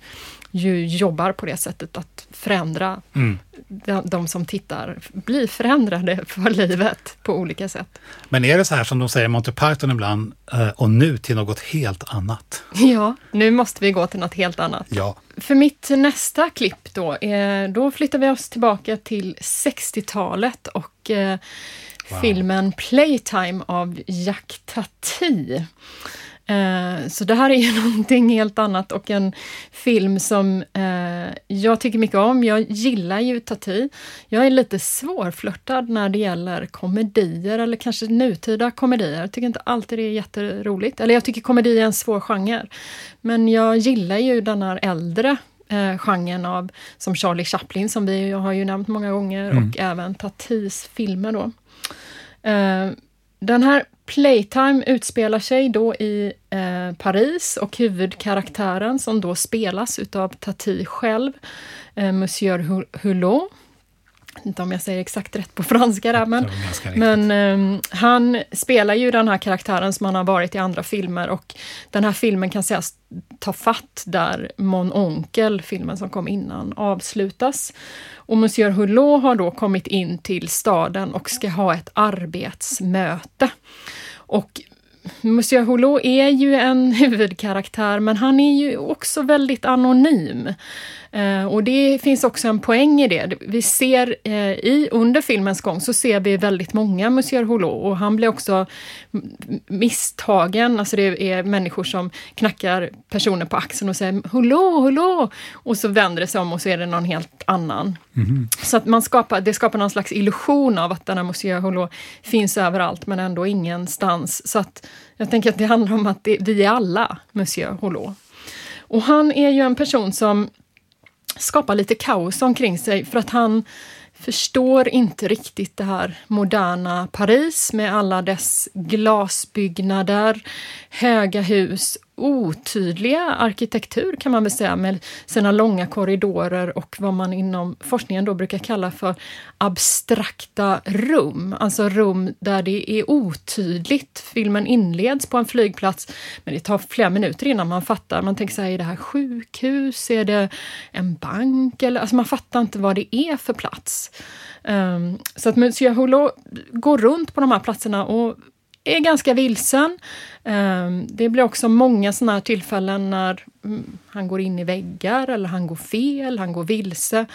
ju jobbar på det sättet att förändra Mm. de, de som tittar, blir förändrade för livet på olika sätt. Men är det så här som de säger i Monty Python ibland, eh, och nu till något helt annat? Ja, nu måste vi gå till något helt annat. Ja. För mitt nästa klipp då, då flyttar vi oss tillbaka till 60-talet och eh, filmen Playtime av Jack Tati. Eh, så det här är ju någonting helt annat och en film som eh, jag tycker mycket om. Jag gillar ju Tati. Jag är lite svårflörtad när det gäller komedier eller kanske nutida komedier. Jag tycker inte alltid det är jätteroligt. Eller jag tycker komedi är en svår genre. Men jag gillar ju den här äldre eh, genren av, som Charlie Chaplin som vi har ju nämnt många gånger och även Tatis filmer då. Eh, den här Playtime utspelar sig då i eh, Paris och huvudkaraktären som då spelas utav Tati själv, eh, Monsieur Hu- Hulot. Inte om jag säger exakt rätt på franska där, men, men ehm, han spelar ju den här karaktären som han har varit i andra filmer och den här filmen kan sägas ta fatt där Mon Onkel, filmen som kom innan, avslutas. Och Monsieur Hulot har då kommit in till staden och ska ha ett arbetsmöte. Och Monsieur Hulot är ju en huvudkaraktär, men han är ju också väldigt anonym. Eh, och det finns också en poäng i det. Vi ser eh, i, under filmens gång så ser vi väldigt många Monsieur Hulot och han blir också misstagen. Alltså det är människor som knackar personer på axeln och säger Hulot, Hulot! Och så vänder det sig om och så är det någon helt annan. Så att man skapar, det skapar någon slags illusion av att den här Monsieur Hulot finns överallt men ändå ingenstans. Så att jag tänker att det handlar om att det, vi är alla Monsieur Hulot. Och han är ju en person som skapar lite kaos omkring sig för att han förstår inte riktigt det här moderna Paris med alla dess glasbyggnader, höga hus, otydliga arkitektur kan man väl säga med sina långa korridorer och vad man inom forskningen då brukar kalla för abstrakta rum. Alltså rum där det är otydligt. Filmen inleds på en flygplats men det tar flera minuter innan man fattar. Man tänker sig, är det här sjukhus? Är det en bank? Eller, alltså man fattar inte vad det är för plats. Um, så att Monsieur går runt på de här platserna och är ganska vilsen. Ehm, det blir också många sådana här tillfällen när mm, han går in i väggar eller han går fel, han går vilse.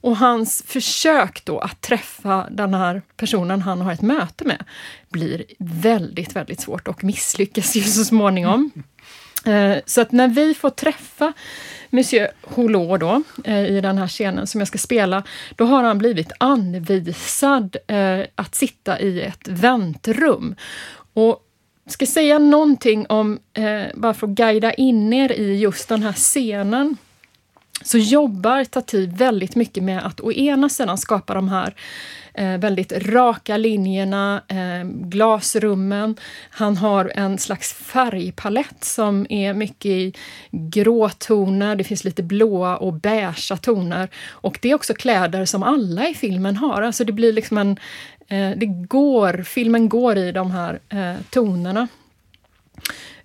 Och hans försök då att träffa den här personen han har ett möte med blir väldigt, väldigt svårt och misslyckas ju så småningom. Eh, så att när vi får träffa Monsieur Hulot då, eh, i den här scenen som jag ska spela, då har han blivit anvisad eh, att sitta i ett väntrum. Och ska säga någonting om, bara för att guida in er i just den här scenen, så jobbar Tati väldigt mycket med att å ena sidan skapa de här eh, väldigt raka linjerna, eh, glasrummen. Han har en slags färgpalett som är mycket i gråtoner, det finns lite blåa och beigea toner. Och det är också kläder som alla i filmen har, alltså det blir liksom en... Eh, det går, filmen går i de här eh, tonerna.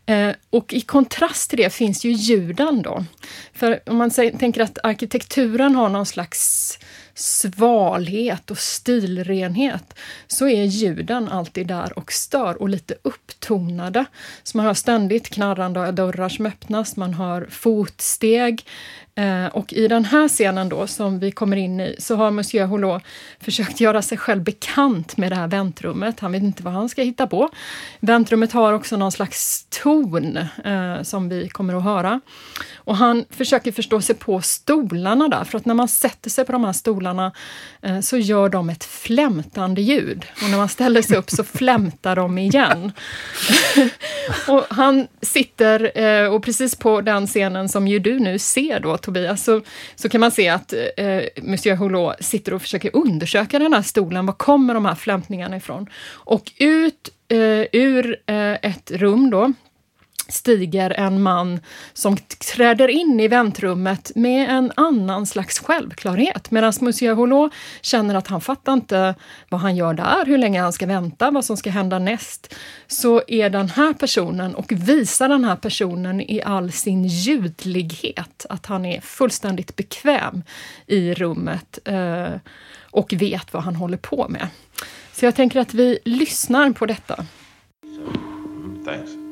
Eh, och i kontrast till det finns ju ljuden då. För om man säger, tänker att arkitekturen har någon slags svalhet och stilrenhet, så är ljuden alltid där och stör och lite upptonade. Så man har ständigt knarrande dörrar som öppnas, man har fotsteg. Eh, och i den här scenen då, som vi kommer in i, så har Monsieur Hulot försökt göra sig själv bekant med det här väntrummet. Han vet inte vad han ska hitta på. Väntrummet har också någon slags ton eh, som vi kommer att höra. Och han försöker förstå sig på stolarna där, för att när man sätter sig på de här stolarna eh, så gör de ett flämtande ljud. Och när man ställer sig upp så flämtar de igen. och han sitter, eh, och precis på den scenen som ju du nu ser då Tobias, så, så kan man se att eh, Monsieur Hulot sitter och försöker undersöka den här stolen. Var kommer de här flämtningarna ifrån? Och ut eh, ur eh, ett rum då, stiger en man som träder in i väntrummet med en annan slags självklarhet. Medan Monsieur Hulot känner att han fattar inte vad han gör där, hur länge han ska vänta, vad som ska hända näst. Så är den här personen och visar den här personen i all sin ljudlighet att han är fullständigt bekväm i rummet eh, och vet vad han håller på med. Så jag tänker att vi lyssnar på detta. Mm, thanks.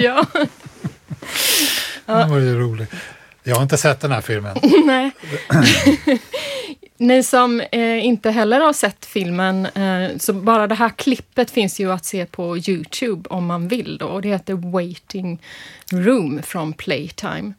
ja, Det var ju roligt. Jag har inte sett den här filmen. nej. Ni som eh, inte heller har sett filmen, eh, så bara det här klippet finns ju att se på Youtube om man vill. Då, och det heter Waiting Room från Playtime.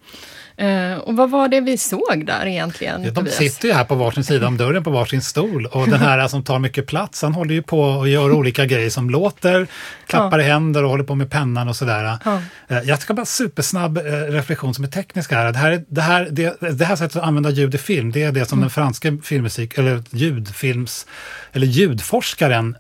Eh, och vad var det vi såg där egentligen? De Tobias? sitter ju här på varsin sida om dörren på varsin stol och den här som tar mycket plats, han håller ju på och gör olika grejer som låter, klappar i händer och håller på med pennan och sådär. Ja. Eh, Jag ska bara supersnabb eh, reflektion som är teknisk här. Det här, är- det här, det, det här sättet att använda ljud i film, det är det som Mm. den franska filmmusik, eller ljudfilms, eller ljudforskaren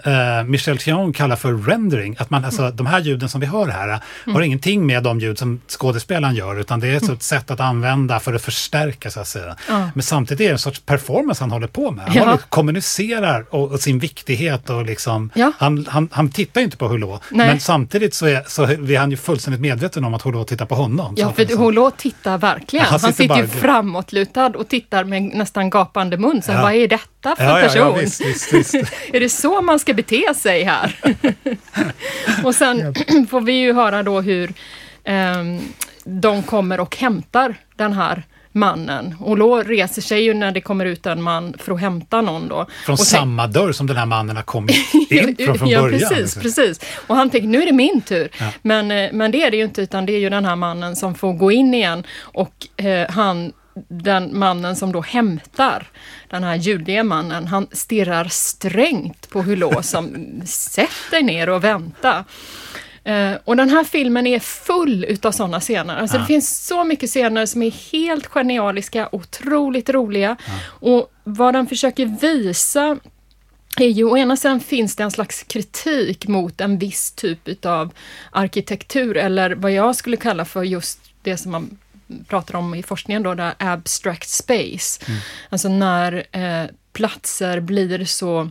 Michel Thion kallar för rendering. Att man, alltså, De här ljuden som vi hör här eh, Mm. har ingenting med de ljud som skådespelaren gör, utan det är så ett sätt att använda för att förstärka så att säga. Ja. Men samtidigt är det en sorts performance han håller på med. Han Ja. kommunicerar och, och sin viktighet och liksom, Ja. han, han, han tittar inte på Nej. men samtidigt så är, så är han ju fullständigt medveten om att Hulot tittar på honom. Ja, för Hulot tittar verkligen. Han Han sitter sitter, ju bara- framåtlutad och tittar med nästan gapande mun. Så Ja. vad är detta för Ja, ja, person? ja, visst, visst, visst. är det så man ska bete sig här? och sen får vi ju höra då hur ehm, de kommer och hämtar den här mannen. Och då reser sig ju när det kommer ut en man för att hämta någon då. Från tänk- samma dörr som den här mannen har kommit in från, från ja, början. precis, liksom. precis. Och han tänker, nu är det min tur. Ja. Men, eh, men det är det ju inte, utan det är ju den här mannen som får gå in igen och eh, han den mannen som då hämtar den här judiga mannen, han stirrar strängt på Hulot som sätt dig ner och vänta. Eh, och den här filmen är full utav sådana scener. Alltså Ja. Det finns så mycket scener som är helt genialiska, otroligt roliga. Och vad den försöker visa är ju å ena sidan finns det en slags kritik mot en viss typ utav arkitektur eller vad jag skulle kalla för just det som man pratar om i forskningen då, det här abstract space. Alltså när eh, platser blir så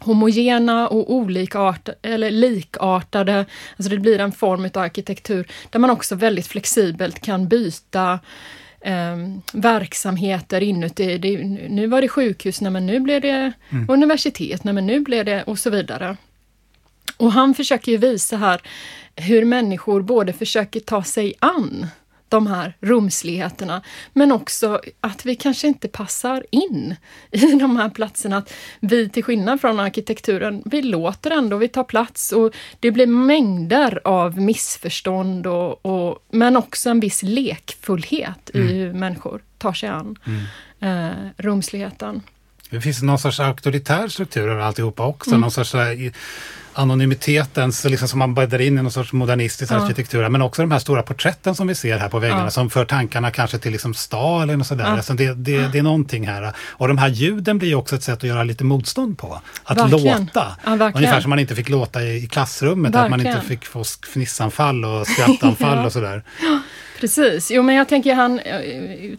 homogena och olikartade, eller likartade. Alltså det blir en form av arkitektur där man också väldigt flexibelt kan byta eh, verksamheter inuti. Det, nu var det sjukhus, nej, men nu blev det universitet, nej, men nu blev det och så vidare. Och han försöker ju visa här hur människor både försöker ta sig an de här rumsligheterna, men också att vi kanske inte passar in i de här platserna. Att vi till skillnad från arkitekturen, vi låter ändå, vi tar plats och det blir mängder av missförstånd och, och, men också en viss lekfullhet i hur människor tar sig an eh, rumsligheten. Det finns någon sorts auktoritär struktur över alltihopa också. Någon sorts så här, i- anonymitetens, liksom som man bäddar in i någon sorts modernistisk Ja. arkitektur. Men också de här stora porträtten som vi ser här på väggarna Ja. som för tankarna kanske till liksom Stalin och sådär. Ja. Alltså det, det, det är någonting här. Och de här ljuden blir ju också ett sätt att göra lite motstånd på. Att Verkligen. låta. Ja, verkligen. Ungefär som man inte fick låta i, i klassrummet. Att man inte Verkligen. fick få fnissanfall och skrattanfall Ja. och sådär. Precis, jo men jag tänker han, eh,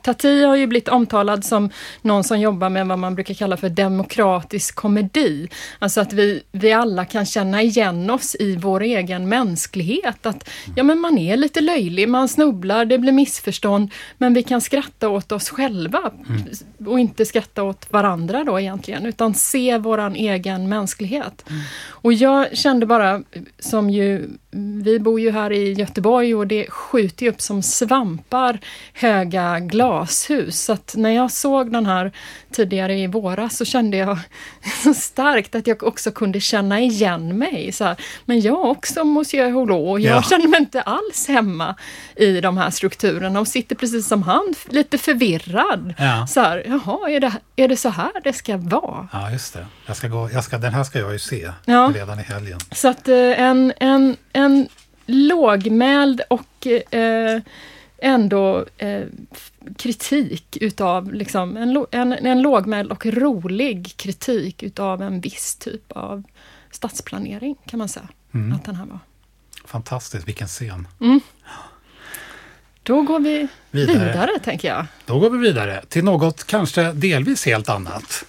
Tati har ju blivit omtalad som någon som jobbar med vad man brukar kalla för demokratisk komedi. Alltså att vi, vi alla kan känna igen oss i vår egen mänsklighet. Att ja men man är lite löjlig, man snubblar, det blir missförstånd, men vi kan skratta åt oss själva och inte skratta åt varandra då egentligen, utan se våran egen mänsklighet. Och jag kände bara, som ju, vi bor ju här i Göteborg och det skjuter ju upp som svampar höga glashus. Så att när jag såg den här tidigare i våras så kände jag så starkt att jag också kunde känna igen mig. Så här, men jag också Monsieur Hulot jag Ja. känner mig inte alls hemma i de här strukturerna och sitter precis som han, lite förvirrad. Ja. Så här, jaha, är det, är det så här det ska vara? Ja, just det. Jag ska gå, jag ska, den här ska jag ju se Ja. redan i helgen. Så att eh, en, en, en lågmäld och eh, ändå eh, kritik utav, liksom, en, en, en lågmäld och rolig kritik utav en viss typ av stadsplanering kan man säga Mm. att den här var. Fantastiskt, vilken scen. Då går vi Vidare. vidare, tänker jag. Då går vi vidare till något kanske delvis helt annat.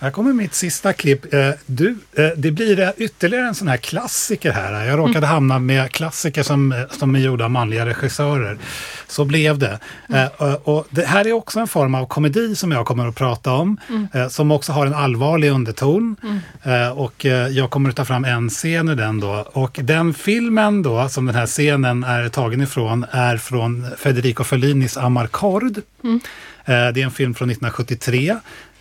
Här kommer mitt sista klipp. Eh, Du, eh, det blir eh, ytterligare en sån här klassiker här. Jag råkade hamna med klassiker som, som är gjorda av manliga regissörer. Så blev det. Eh, Och det här är också en form av komedi som jag kommer att prata om. eh, Som också har en allvarlig underton. Eh, Och jag kommer att ta fram en scen ur den då. Och den filmen då, som den här scenen är tagen ifrån, är från Federico Fellinis Amarcord. Eh, Det är en film från 1973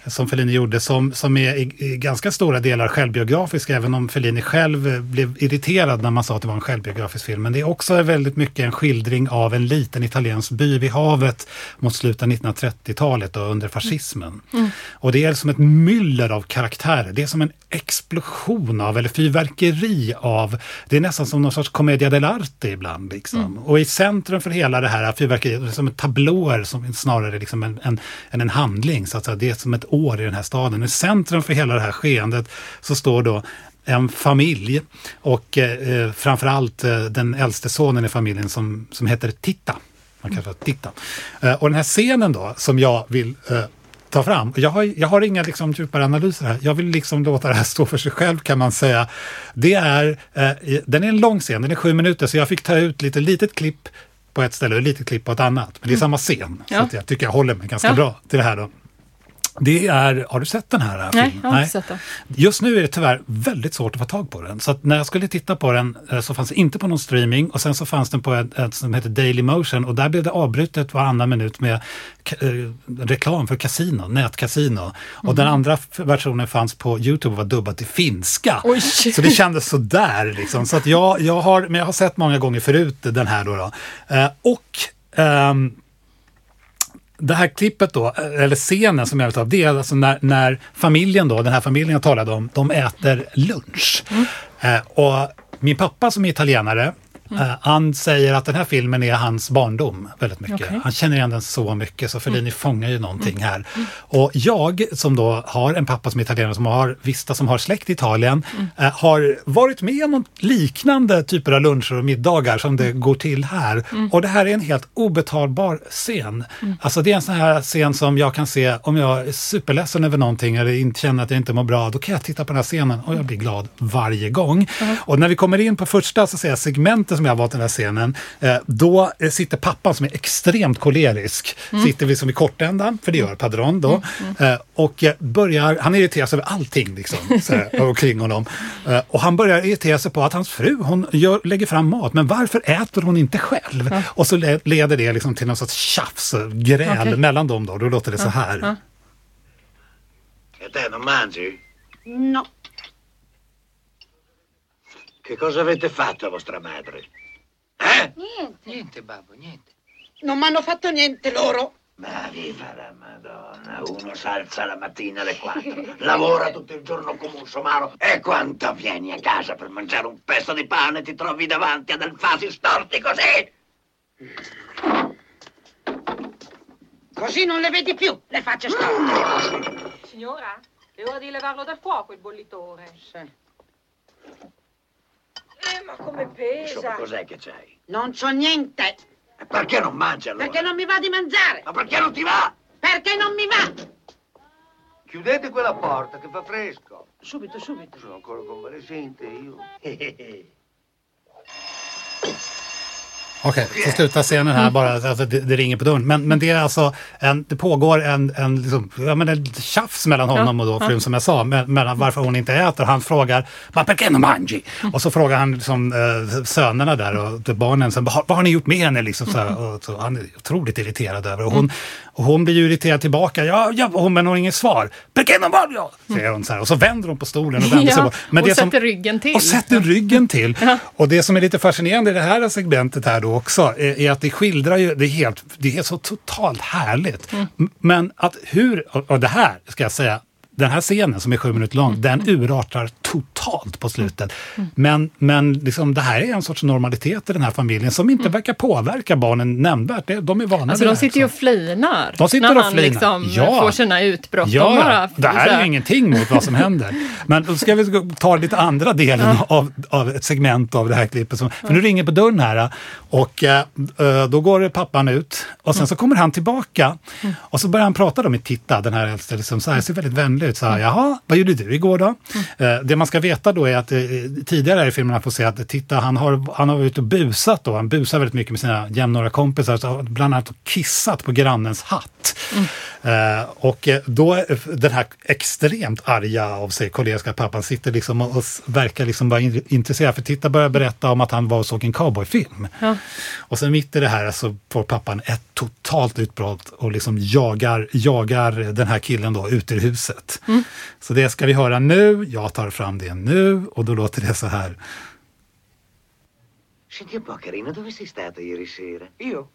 som Fellini gjorde som, som är i, i ganska stora delar självbiografisk, även om Fellini själv eh, blev irriterad när man sa att det var en självbiografisk film. Men det är också väldigt mycket en skildring av en liten italiensk by vid havet mot slutet av 1930-talet och under fascismen. Och det är som ett myller av karaktärer. Det är som en explosion av, eller fyrverkeri av, det är nästan som någon sorts commedia dell'arte ibland. Liksom. Och i centrum för hela det här fyrverkeriet, det är som tablåer som snarare liksom en, en, en handling. Så att säga. Det är som ett år i den här staden. I centrum för hela det här skeendet så står då en familj och eh, framförallt eh, den äldste sonen i familjen som, som heter Titta. Man kan säga Titta. Eh, och den här scenen då som jag vill eh, ta fram. Jag har, jag har inga liksom, djupare analyser här. Jag vill liksom låta det här stå för sig själv kan man säga. Det är, eh, den är en lång scen, den är sju minuter så jag fick ta ut lite litet klipp på ett ställe och ett litet klipp på ett annat. Men det är samma scen. Så Ja. att jag tycker jag håller mig ganska Ja. bra till det här då. Det är, har du sett den här Nej, filmen? jag har inte sett den. Just nu är det tyvärr väldigt svårt att få tag på den. Så att när jag skulle titta på den eh, så fanns det inte på någon streaming och sen så fanns den på ett, ett som heter Daily Motion och där blev det avbrutet varannan minut med eh, reklam för kasino, nätkasino. Och den andra f- versionen fanns på Youtube och var dubbad till finska. Oj. Så det kändes sådär liksom. Så att jag, jag, har, men jag har sett många gånger förut den här då. då. Och ehm, det här klippet då, eller scenen som jag vill ta upp, det är alltså när, när familjen då, den här familjen jag talade om, de äter lunch. Eh, och min pappa som är italienare, eh, han säger att den här filmen är hans barndom väldigt mycket. Okej. Han känner igen den så mycket, så Fellini fångar ju någonting här. Och jag som då har en pappa som är italienare, som har vistas, som har släkt i Italien, eh, har varit med om liknande typer av luncher och middagar som det går till här. Och det här är en helt obetalbar scen. Alltså det är en sån här scen som jag kan se om jag är superledsen över någonting eller inte känner att jag inte mår bra, då kan jag titta på den här scenen och jag blir glad varje gång. Och när vi kommer in på första så säga, segmentet som jag har valt i den här scenen, eh, då eh, sitter pappan som är extremt kolerisk, sitter vi som i kortändan, för det gör Padron då, eh, och eh, börjar, han irriterar sig över allting liksom, här, omkring honom. Eh, och han börjar irritera sig på att hans fru, hon gör, lägger fram mat, men varför äter hon inte själv? Och så le- leder det liksom till någon sorts tjafs, och gräl Okej. mellan dem då, då låter det så här. ja. E te non mangi? No, Che cosa avete fatto a vostra madre? Eh? Niente, babbo, niente. non mi hanno fatto niente loro. Ma viva la Madonna, uno s'alza la mattina alle 4, lavora tutto il giorno come un somaro e quando vieni a casa per mangiare un pezzo di pane ti trovi davanti ad alfasi storti così? Così non le vedi più, le facce storte. Signora, è ora di levarlo dal fuoco il bollitore. Sì. Eh, ma come Insomma, pesa? cos'è che c'hai? Non c'ho niente, E perché non mangi allora? perché non mi va di mangiare, Ma perché non ti va? perché non mi va. Chiudete quella porta che fa fresco. Subito, subito. Sono ancora convalescente io. Okej, så slutar scenen här bara, alltså det, det ringer på dörren. Men, men det är alltså, en, det pågår en, en, liksom, ja, men en tjafs mellan honom och då frun som jag sa, me- mellan varför hon inte äter. Han frågar, ma perché non mangi? Och så frågar han liksom, eh, sönerna där och till barnen, sen, vad, har- ni gjort med henne? Liksom, så här, och, så, han är otroligt irriterad över och hon, och hon blir ju irriterad tillbaka, ja, ja hon, men hon har inget svar. Perché non mangi? Säger hon så här, och så vänder hon på stolen och vänder sig bort. Men och det som- sätter ryggen till. Och sätter ryggen till. Och det som är lite fascinerande i det här segmentet här då också är, är att det skildrar ju, det är, helt, det är så totalt härligt. M- Men att hur, och, det här ska jag säga, den här scenen som är sju minuter lång, den urartar totalt på slutet. Men, men liksom, det här är en sorts normalitet i den här familjen som inte verkar påverka barnen nämnvärt. De är vana Alltså de sitter ju och så. flinar. De sitter när och han flinar. liksom Ja. får sina utbrott. Ja, de bara, det här är ju ingenting mot vad som händer. Men då ska vi ta lite andra delen av, av ett segment av det här klippet. Som, för nu ringer på dörren här och eh, eh, då går pappan ut och sen så kommer han tillbaka och så börjar han prata med Titta, den här äldste, liksom, så här, ser väldigt vänlig ut. Så här, Jaha, vad gjorde du igår då? Eh, det man ska veta då är att eh, tidigare i filmen får se att Titta, han har, han har varit och busat då. Han busar väldigt mycket med sina jämnåriga kompisar, så bland annat kissat på grannens hatt. Eh, och eh, då, eh, den här extremt arga av sig kollegiska pappan sitter liksom och, och verkar liksom vara in, intresserad. För Titta börjar berätta om att han var och såg en cowboyfilm. Ja. Och sen mitt i det här så får pappan ett totalt utbrott och liksom jagar, jagar den här killen då ut ur huset. Så det ska vi höra nu. Jag tar fram det nu och då låter det så här. Senti un po', carino, dove sei stato ieri sera? Io?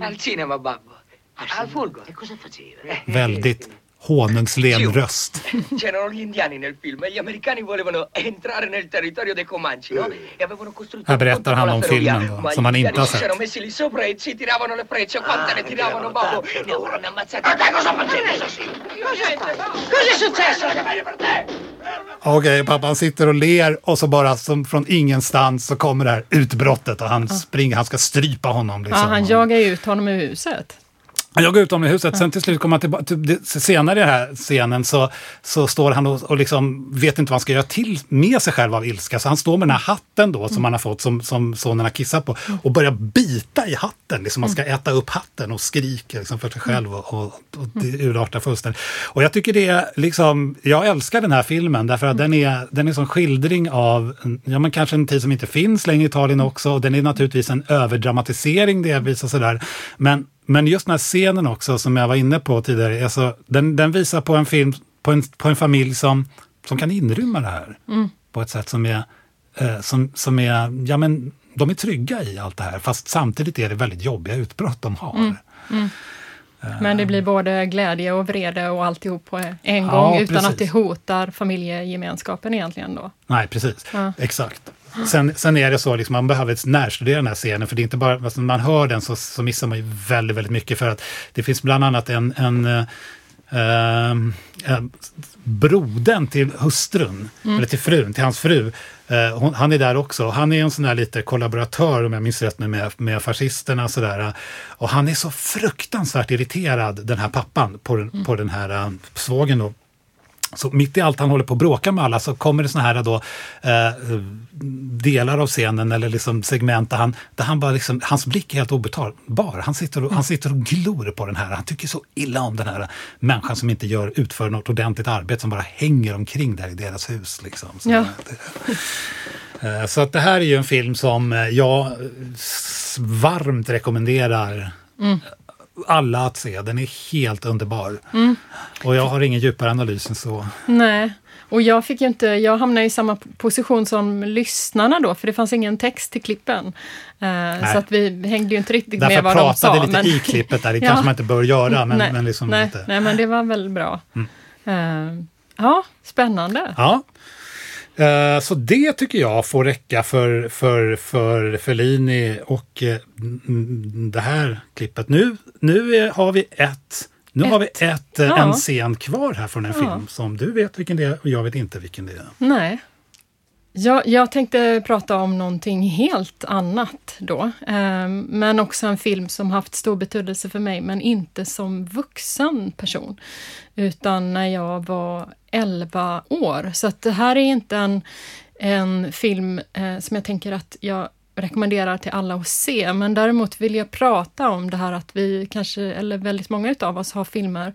Al cinema, babbo. Al sì? Fulgo. E cosa facevi? Väldigt honungslen röst. C'erano gli indiani nel film e gli americani volevano entrare nel territorio dei Comanci, no? E avevano costruito Här berättar han om filmen då, som han inte har sett. erano messi lì sopra e ci tiravano le frecce. Quante Ah, ne tiravano, babbo? Ne avranno ammazzate. Ma te cosa assassino? Cosa è successo? Okej, pappan sitter och ler och så bara som från ingenstans så kommer det här utbrottet och han springer, han ska strypa honom. ja, Liksom. han jagar ut honom ur huset. Han jagar ut honom i huset, sen till slut kommer han tillbaka. Senare i den här scenen så, så står han och, och liksom vet inte vad han ska göra till med sig själv av ilska. Så han står med den här hatten då som han har fått, som, som sonen har kissat på, och börjar bita i hatten. Liksom han ska äta upp hatten och skriker liksom för sig själv och, och, och urartar fullständigt. Och jag tycker det är liksom, jag älskar den här filmen därför att den är, den är som skildring av, ja men kanske en tid som inte finns längre i Italien också. Och den är naturligtvis en överdramatisering delvis och sådär. Men men just den här scenen också som jag var inne på tidigare, alltså, den, den visar på en film, på en, på en familj som, som kan inrymma det här på ett sätt som är, eh, som, som är, ja men de är trygga i allt det här fast samtidigt är det väldigt jobbiga utbrott de har. Men det blir både glädje och vrede och alltihop på en Ja, gång utan precis. att det hotar familjegemenskapen egentligen då. Nej, precis. Ja. Exakt. Sen, sen är det så, liksom, man behöver närstudera den här scenen, för det är inte bara, alltså, när man hör den så, så missar man ju väldigt, väldigt mycket. För att det finns bland annat en, en eh, eh, brodern till hustrun, eller till frun, till hans fru, eh, hon, han är där också. Han är en sån där lite kollaboratör, om jag minns rätt nu, med, med fascisterna och sådär. Och han är så fruktansvärt irriterad, den här pappan, på, den- på den här uh, svågen då. Så mitt i allt han håller på att bråka med alla så kommer det såna här då, eh, delar av scenen eller liksom segment där han, där han bara liksom, hans blick är helt obetalbar. Han sitter, och, han sitter och glor på den här. Han tycker så illa om den här människan som inte gör, utför något ordentligt arbete som bara hänger omkring där i deras hus. Liksom. Så, Ja. eh, så att det här är ju en film som eh, jag varmt rekommenderar alla att se. Den är helt underbar. Och jag har ingen djupare analys än så. Nej, och jag fick ju inte, jag hamnade i samma position som lyssnarna då, för det fanns ingen text till klippen. Eh, så att vi hängde ju inte riktigt Därför med vad de sa. pratade lite i klippet där, det Ja. kanske man inte bör göra, men, nej, men liksom nej, inte. nej, men det var väl bra. Eh, ja, spännande. Ja. Eh, Så det tycker jag får räcka för, för, för Fellini och eh, det här klippet. Nu, nu är, har vi ett nu har vi ett, eh, Ja. en scen kvar här från en Ja. film som du vet vilken det är och jag vet inte vilken det är. Nej. Jag, jag tänkte prata om någonting helt annat då. Ehm, men också en film som haft stor betydelse för mig, men inte som vuxen person. Utan när jag var 11 år. Så att det här är inte en, en film eh, som jag tänker att jag rekommenderar till alla att se. Men däremot vill jag prata om det här att vi kanske, eller väldigt många utav oss har filmer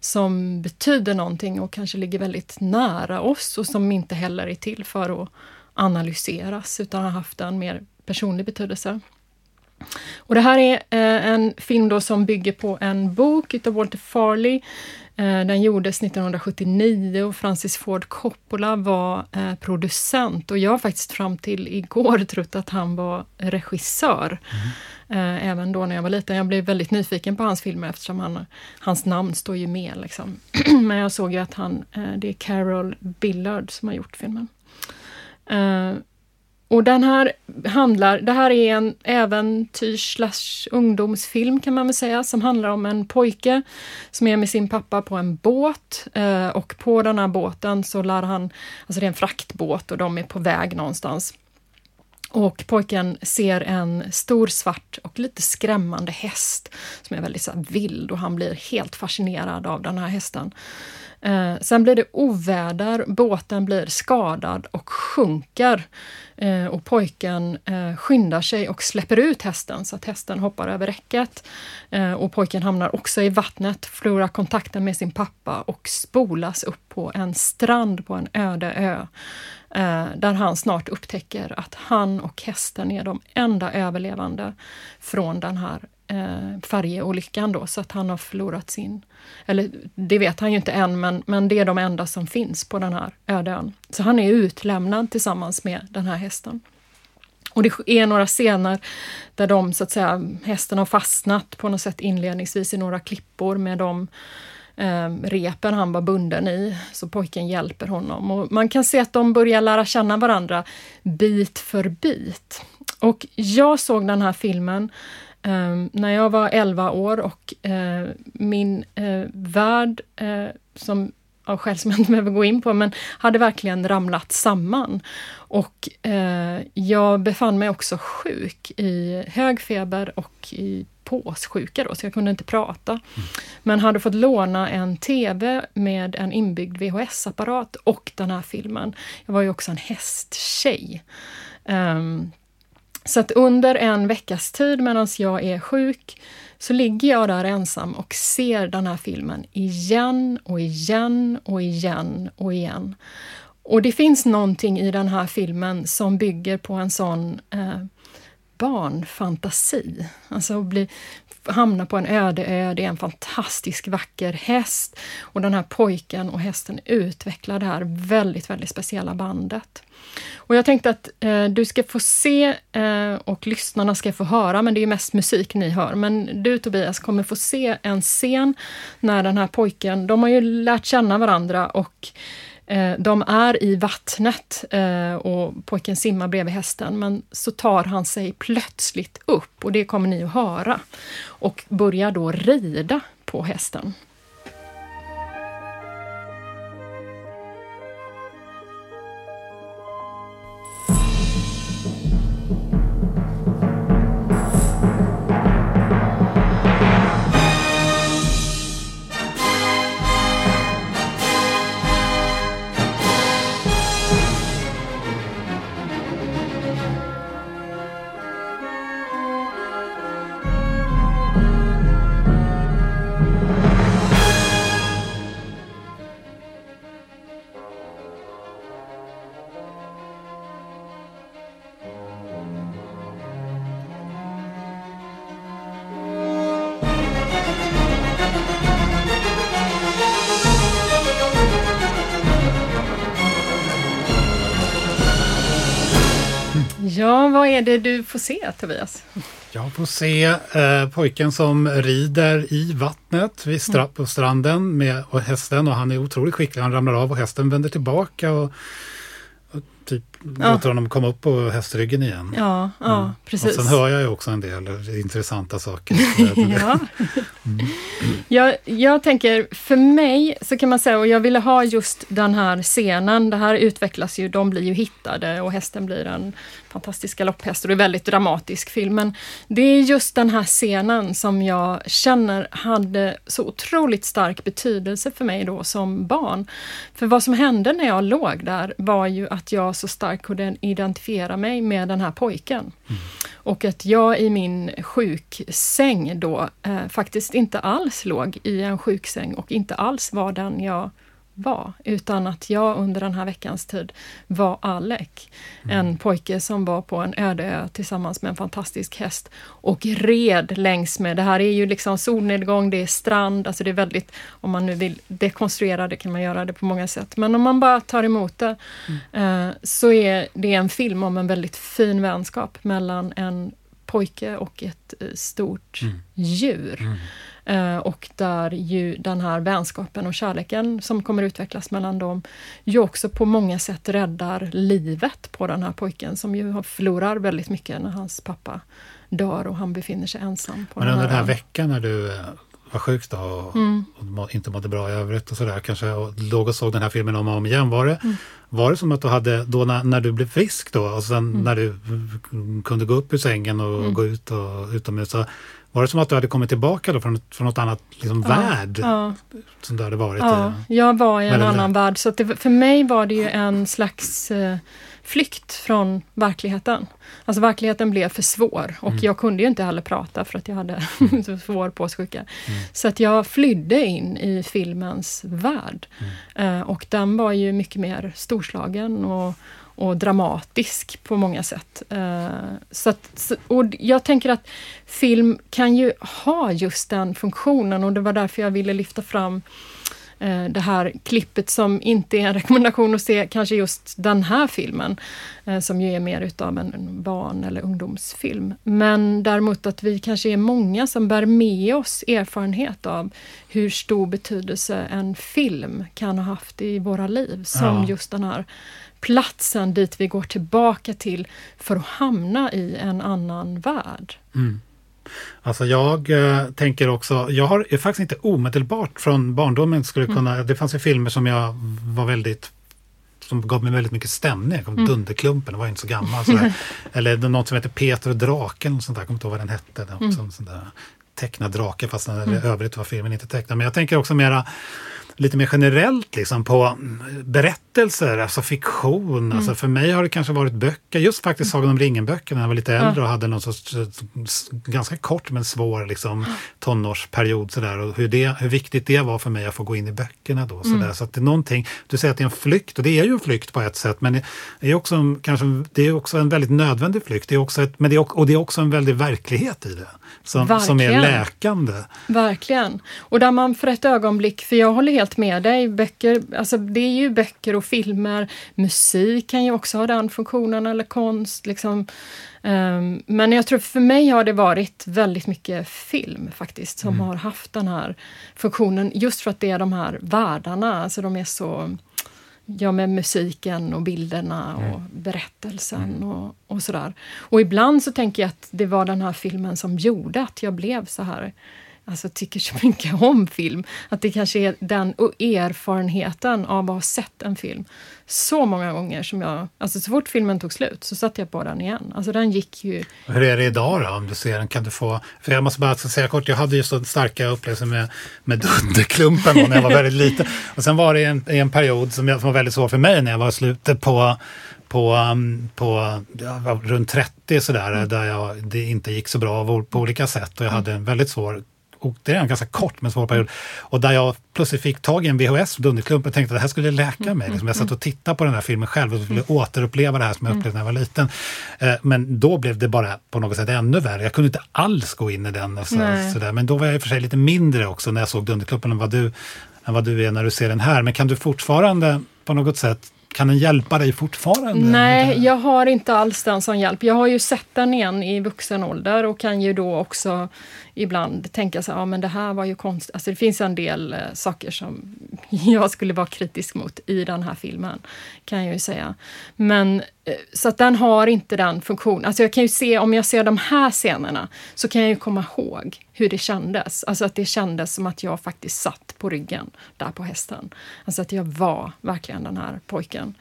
som betyder någonting och kanske ligger väldigt nära oss och som inte heller är till för att analyseras utan har haft en mer personlig betydelse. Och det här är eh, en film då som bygger på en bok utav Walter Farley. Eh, den gjordes 1979 och Francis Ford Coppola var eh, producent och jag har faktiskt fram till igår trott att han var regissör. Eh, även då när jag var liten. Jag blev väldigt nyfiken på hans filmer eftersom han, hans namn står ju med. Liksom. Men jag såg ju att han, det är Carol Billard som har gjort filmen. Och den här handlar, det här är en äventyrs slash ungdomsfilm kan man väl säga, som handlar om en pojke som är med sin pappa på en båt eh, och på den här båten så lär han, alltså det är en fraktbåt och de är på väg någonstans. Och pojken ser en stor svart och lite skrämmande häst som är väldigt så vild och han blir helt fascinerad av den här hästen. Eh, sen blir det oväder, båten blir skadad och sjunker. Eh, och pojken eh, skyndar sig och släpper ut hästen så att hästen hoppar över räcket. Eh, och pojken hamnar också i vattnet, förlorar kontakten med sin pappa och spolas upp på en strand på en öde ö. Eh, där han snart upptäcker att han och hästen är de enda överlevande från den här eh, färjeolyckan då, så att han har förlorat sin... Eller det vet han ju inte än, men, men det är de enda som finns på den här öde ön. Så han är utlämnad tillsammans med den här hästen. Och det är några scener där de, så att säga, hästen har fastnat på något sätt inledningsvis i några klippor med de eh, repen han var bunden i, så pojken hjälper honom. Och man kan se att de börjar lära känna varandra bit för bit. Och jag såg den här filmen Um, när jag var 11 år och uh, min uh, värld, uh, som av skäl som jag inte behöver gå in på, men hade verkligen ramlat samman. Och jag befann mig också sjuk i hög feber och i påssjuka då, så jag kunde inte prata. Mm. Men hade fått låna en TV med en inbyggd VHS-apparat och den här filmen. Jag var ju också en hästtjej. Um, så att under en veckas tid medan jag är sjuk så ligger jag där ensam och ser den här filmen igen och igen och igen och igen. Och det finns någonting i den här filmen som bygger på en sån eh, barnfantasi. Alltså att bli, hamna på en öde ö, det är en fantastisk vacker häst och den här pojken och hästen utvecklar det här väldigt, väldigt speciella bandet. Och jag tänkte att eh, du ska få se eh, och lyssnarna ska få höra, men det är mest musik ni hör. Men du Tobias kommer få se en scen när den här pojken, de har ju lärt känna varandra och Eh, de är i vattnet eh, och pojken simmar bredvid hästen, men så tar han sig plötsligt upp och det kommer ni att höra och börjar då rida på hästen. Ja, vad är det du får se Tobias? Jag får se eh, pojken som rider i vattnet vid stra mm. på stranden med och hästen och han är otroligt skicklig. Han ramlar av och hästen vänder tillbaka och typ ja. låter honom komma upp på hästryggen igen. Ja, ja mm. precis. Och sen hör jag ju också en del intressanta saker. ja. Mm. jag, jag tänker, för mig så kan man säga, och jag ville ha just den här scenen, det här utvecklas ju, de blir ju hittade och hästen blir en fantastisk galopphäst och det är väldigt dramatisk film. Men det är just den här scenen som jag känner hade så otroligt stark betydelse för mig då som barn. För vad som hände när jag låg där var ju att jag så starkt kunde identifiera mig med den här pojken. Mm. Och att jag i min sjuksäng då eh, faktiskt inte alls låg i en sjuksäng och inte alls var den jag var, utan att jag under den här veckans tid var Alec. Mm. En pojke som var på en öde ö tillsammans med en fantastisk häst och red längs med, det här är ju liksom solnedgång, det är strand, alltså det är väldigt, om man nu vill dekonstruera det kan man göra det på många sätt, men om man bara tar emot det mm. eh, så är det en film om en väldigt fin vänskap mellan en pojke och ett eh, stort mm. djur. Eh, och där ju den här vänskapen och kärleken som kommer utvecklas mellan dem ju också på många sätt räddar livet på den här pojken som ju förlorar väldigt mycket när hans pappa dör och han befinner sig ensam. På Men under den här ön. veckan när du eh, var sjuk då och, Mm. och inte mådde bra i övrigt och sådär kanske och låg och såg den här filmen om och om igen. Var det, Mm. var det som att du hade, då när, när du blev frisk då och sen Mm. när du mm, kunde gå upp ur sängen och Mm. gå ut och utomhus så var det som att du hade kommit tillbaka då från, från något annat liksom, Ja, värld ja. som du hade varit Ja, i? jag var i en annan värld. Så att det, för mig var det ju en slags eh, flykt från verkligheten. Alltså verkligheten blev för svår och Mm. jag kunde ju inte heller prata för att jag hade så svår påssjuka. Så att jag flydde in i filmens värld. Eh, och den var ju mycket mer storslagen och, och dramatisk på många sätt. Eh, så att, och jag tänker att film kan ju ha just den funktionen och det var därför jag ville lyfta fram eh, det här klippet som inte är en rekommendation att se kanske just den här filmen, eh, som ju är mer utav en, en barn eller ungdomsfilm. Men däremot att vi kanske är många som bär med oss erfarenhet av hur stor betydelse en film kan ha haft i våra liv, som Ja. just den här platsen dit vi går tillbaka till för att hamna i en annan värld. Mm. Alltså jag eh, tänker också, jag har faktiskt inte omedelbart från barndomen skulle Mm. kunna, det fanns ju filmer som jag var väldigt som gav mig väldigt mycket stämning. Mm. Dunderklumpen, den var ju inte så gammal. Sådär. Eller något som heter Peter och draken, och sånt där. jag kommer inte ihåg vad den hette. Också Mm. en sån där tecknad drake, fast den, Mm. övrigt var filmen inte tecknad. Men jag tänker också mera lite mer generellt liksom på berättelser, alltså fiktion. Mm. Alltså för mig har det kanske varit böcker, just faktiskt Sagan om ringen-böckerna när jag var lite äldre och hade någon sorts ganska kort men svår liksom, tonårsperiod. Sådär, och hur, det, hur viktigt det var för mig att få gå in i böckerna då. Sådär. Mm. Så att det är någonting, du säger att det är en flykt och det är ju en flykt på ett sätt men det är också en, kanske, det är också en väldigt nödvändig flykt. Det är också ett, men det är, och det är också en väldig verklighet i det. Som, som är läkande. Verkligen. Och där man för ett ögonblick, för jag håller helt med dig, böcker, alltså det är ju böcker och filmer, musik kan ju också ha den funktionen, eller konst. Liksom. Ehm, men jag tror för mig har det varit väldigt mycket film faktiskt, som Mm. har haft den här funktionen, just för att det är de här världarna, alltså de är så Ja, med musiken och bilderna och berättelsen och, och sådär. Och ibland så tänker jag att det var den här filmen som gjorde att jag blev så här alltså tycker så mycket om film. Att det kanske är den och erfarenheten av att ha sett en film så många gånger som jag... Alltså så fort filmen tog slut så satte jag på den igen. Alltså den gick ju... Hur är det idag då om du ser den? Kan du få, för jag måste bara säga kort, jag hade ju så starka upplevelser med, med Dunderklumpen när jag var väldigt liten. Och sen var det en, en period som, jag, som var väldigt svår för mig när jag var i slutet på på, um, på var runt 30 sådär, där jag, det inte gick så bra på olika sätt och jag hade en väldigt svår och det är en ganska kort men svår period. Och där jag plötsligt fick tag i en VHS, Dunderklumpen, och tänkte att det här skulle läka mig. Liksom jag satt och tittade på den här filmen själv och skulle återuppleva det här som jag upplevde när jag var liten. Eh, Men då blev det bara på något sätt ännu värre. Jag kunde inte alls gå in i den. Så, sådär. Men då var jag i och för sig lite mindre också när jag såg Dunderklumpen än vad du, än vad du är när du ser den här. Men kan du fortfarande på något sätt, kan den hjälpa dig fortfarande? Nej, jag har inte alls den som hjälp. Jag har ju sett den igen i vuxen ålder och kan ju då också ibland tänka så ja men det här var ju konstigt. Alltså det finns en del eh, saker som jag skulle vara kritisk mot i den här filmen, kan jag ju säga. Men eh, så att den har inte den funktionen. Alltså jag kan ju se, om jag ser de här scenerna, så kan jag ju komma ihåg hur det kändes. Alltså att det kändes som att jag faktiskt satt på ryggen där på hästen. Alltså att jag var verkligen den här pojken.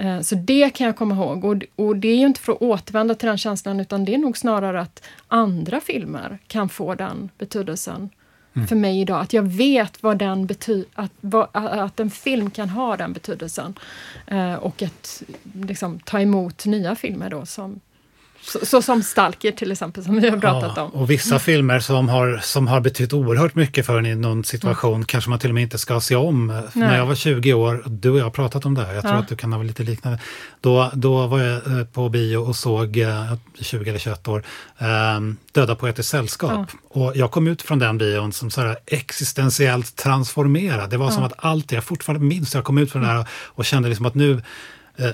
Eh, Så det kan jag komma ihåg. Och, och det är ju inte för att återvända till den känslan, utan det är nog snarare att andra filmer kan få den betydelsen Mm. för mig idag. Att jag vet vad den bety- att, vad, att en film kan ha den betydelsen. Eh, och att liksom, ta emot nya filmer då som så, så som Stalker till exempel, som vi har pratat Ja, om. och vissa filmer som har, som har betytt oerhört mycket för en i någon situation kanske man till och med inte ska se om. När jag var 20 år, du och jag har pratat om det här, jag tror Ja. att du kan ha lite liknande. Då, då var jag eh, på bio och såg, eh, 20 eller 21 år, eh, Döda poeters sällskap. Och jag kom ut från den bion som så här existentiellt transformerad. Det var som Ja. att allt jag fortfarande minns, jag kom ut från det här och, och kände liksom att nu eh,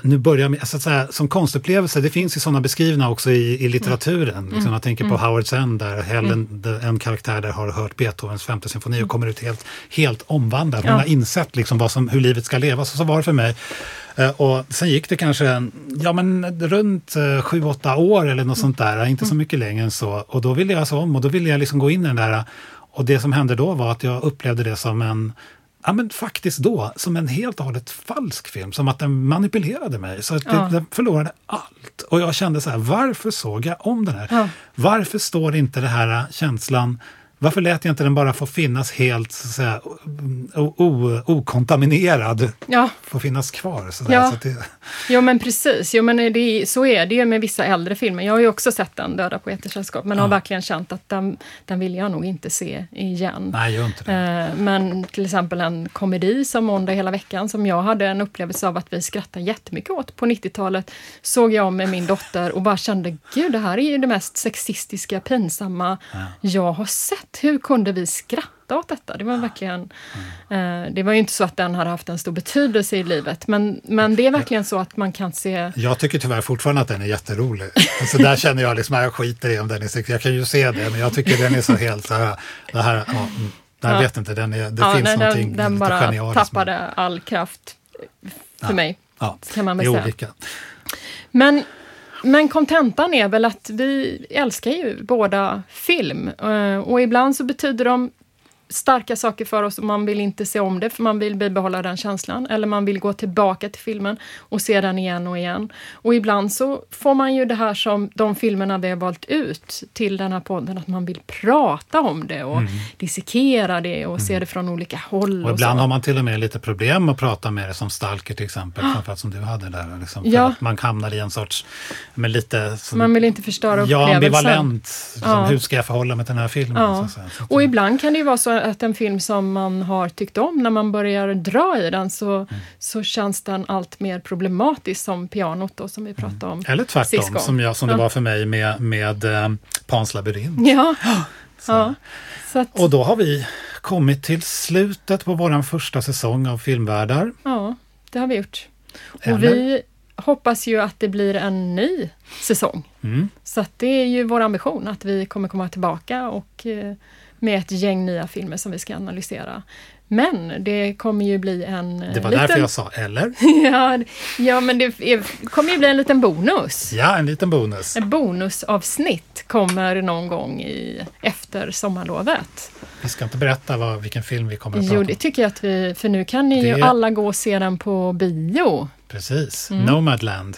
nu börjar med, så här, som konstupplevelse, det finns ju sådana beskrivna också i, i litteraturen. Mm. Liksom, jag tänker på Howard Zend där Helen, en karaktär där har hört Beethovens femte symfoni och kommer ut helt, helt omvandlad. Hon Mm. Ja. har insett liksom vad som, hur livet ska levas och så var det för mig. Eh, Och sen gick det kanske ja, men runt eh, sju, åtta år eller något sånt där, inte Mm. så mycket längre än så. Och då ville jag alltså om och då ville jag liksom gå in i den där. Och det som hände då var att jag upplevde det som en Ja men faktiskt då, som en helt och hållet falsk film. Som att den manipulerade mig. Så att det, Ja. den förlorade allt. Och jag kände så här, varför såg jag om den här? Ja. Varför står inte det här äh, känslan varför lät jag inte den bara få finnas helt så att säga, okontaminerad? Ja. Få finnas kvar. Så. Ja. Så det, Jo men precis, jo, men det, så är det ju med vissa äldre filmer. Jag har ju också sett den, Döda poeters sällskap, men har verkligen känt att den, den vill jag nog inte se igen. nej, gör inte det. Eh, Men till exempel en komedi som Måndag hela veckan, som jag hade en upplevelse av att vi skrattade jättemycket åt på 90-talet, såg jag med min dotter och bara kände, gud det här är ju det mest sexistiska, pinsamma jag har sett. Hur kunde vi skratta åt detta? Det var verkligen... eh, Det var ju inte så att den hade haft en stor betydelse i livet, men, men det är verkligen så att man kan se... Jag tycker tyvärr fortfarande att den är jätterolig. Alltså där känner jag liksom, jag skiter i om den är sexig. Jag kan ju se det, men jag tycker den är så helt så här, det här, ja, mm, jag Ja. vet inte, den är, det Ja, finns nej, någonting den, den bara genialiskt tappade all kraft för Ja. mig. Ja, kan man väl det är säga. olika. Men, men kontentan är väl att vi älskar ju båda film. Eh, och ibland så betyder de starka saker för oss och man vill inte se om det för man vill bibehålla den känslan. Eller man vill gå tillbaka till filmen och se den igen och igen. Och ibland så får man ju det här som de filmerna vi har valt ut till den här podden, att man vill prata om det och dissekera det och se det från olika håll. Mm. Och Och ibland så. har man till och med lite problem att prata med det som Stalker till exempel, framförallt som du hade där. Liksom, Ja. att man hamnar i en sorts, men lite som, Man vill inte förstöra ja, upplevelsen. ambivalent. Liksom, Ja. Hur ska jag förhålla mig till den här filmen? Så Ja. säga. Så att, Och ibland kan det ju vara så att en film som man har tyckt om, när man börjar dra i den så, Mm. så känns den allt mer problematisk som pianot då, som vi pratade om eller sist tvärtom, gång. som, jag, som det var för mig med, med eh, Pans labyrint. Ja. ja. Så att, Och då har vi kommit till slutet på vår första säsong av Filmvärdar. ja, det har vi gjort. Och Eller? vi hoppas ju att det blir en ny säsong. Mm. Så det är ju vår ambition att vi kommer komma tillbaka och eh, med ett gäng nya filmer som vi ska analysera. Men det kommer ju bli en eh, Det var liten... därför jag sa eller. ja, ja, men det är, kommer ju bli en liten bonus. Ja, en liten bonus. En bonusavsnitt kommer någon gång i, efter sommarlovet. Vi ska inte berätta vad, vilken film vi kommer att Jo, prata det om. tycker jag att vi... För nu kan ni ju Det- alla gå och se den på bio. Precis, Mm. Nomadland.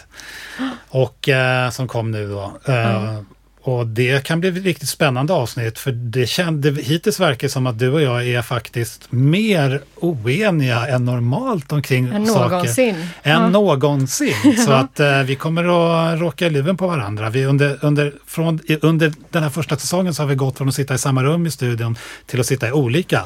Och eh, som kom nu då. Eh, Och det kan bli ett riktigt spännande avsnitt för det kände, hittills verkar som att du och jag är faktiskt mer oeniga än normalt omkring Än saker. någonsin. Än Ja. någonsin. Så att eh, vi kommer att råka i luven på varandra. Vi under, under, från, under den här första säsongen så har vi gått från att sitta i samma rum i studion till att sitta i olika.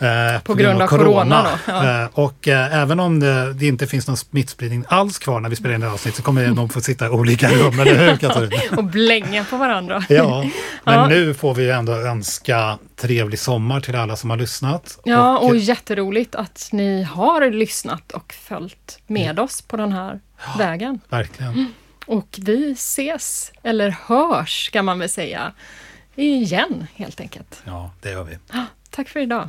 Eh, på, grund av corona då, ja. Eh, och eh, även om det, det inte finns någon smittspridning alls kvar när vi spelar in det här avsnittet så kommer nog få sitta i olika rum, eller hur Katarina? Och blänga på varandra. Ja, men Ja. nu får vi ändå önska trevlig sommar till alla som har lyssnat. Ja, och Och, jätteroligt att ni har lyssnat och följt med oss på den här vägen. verkligen. Och vi ses, eller hörs ska man väl säga, igen helt enkelt. Ja, det gör vi. Tack för idag.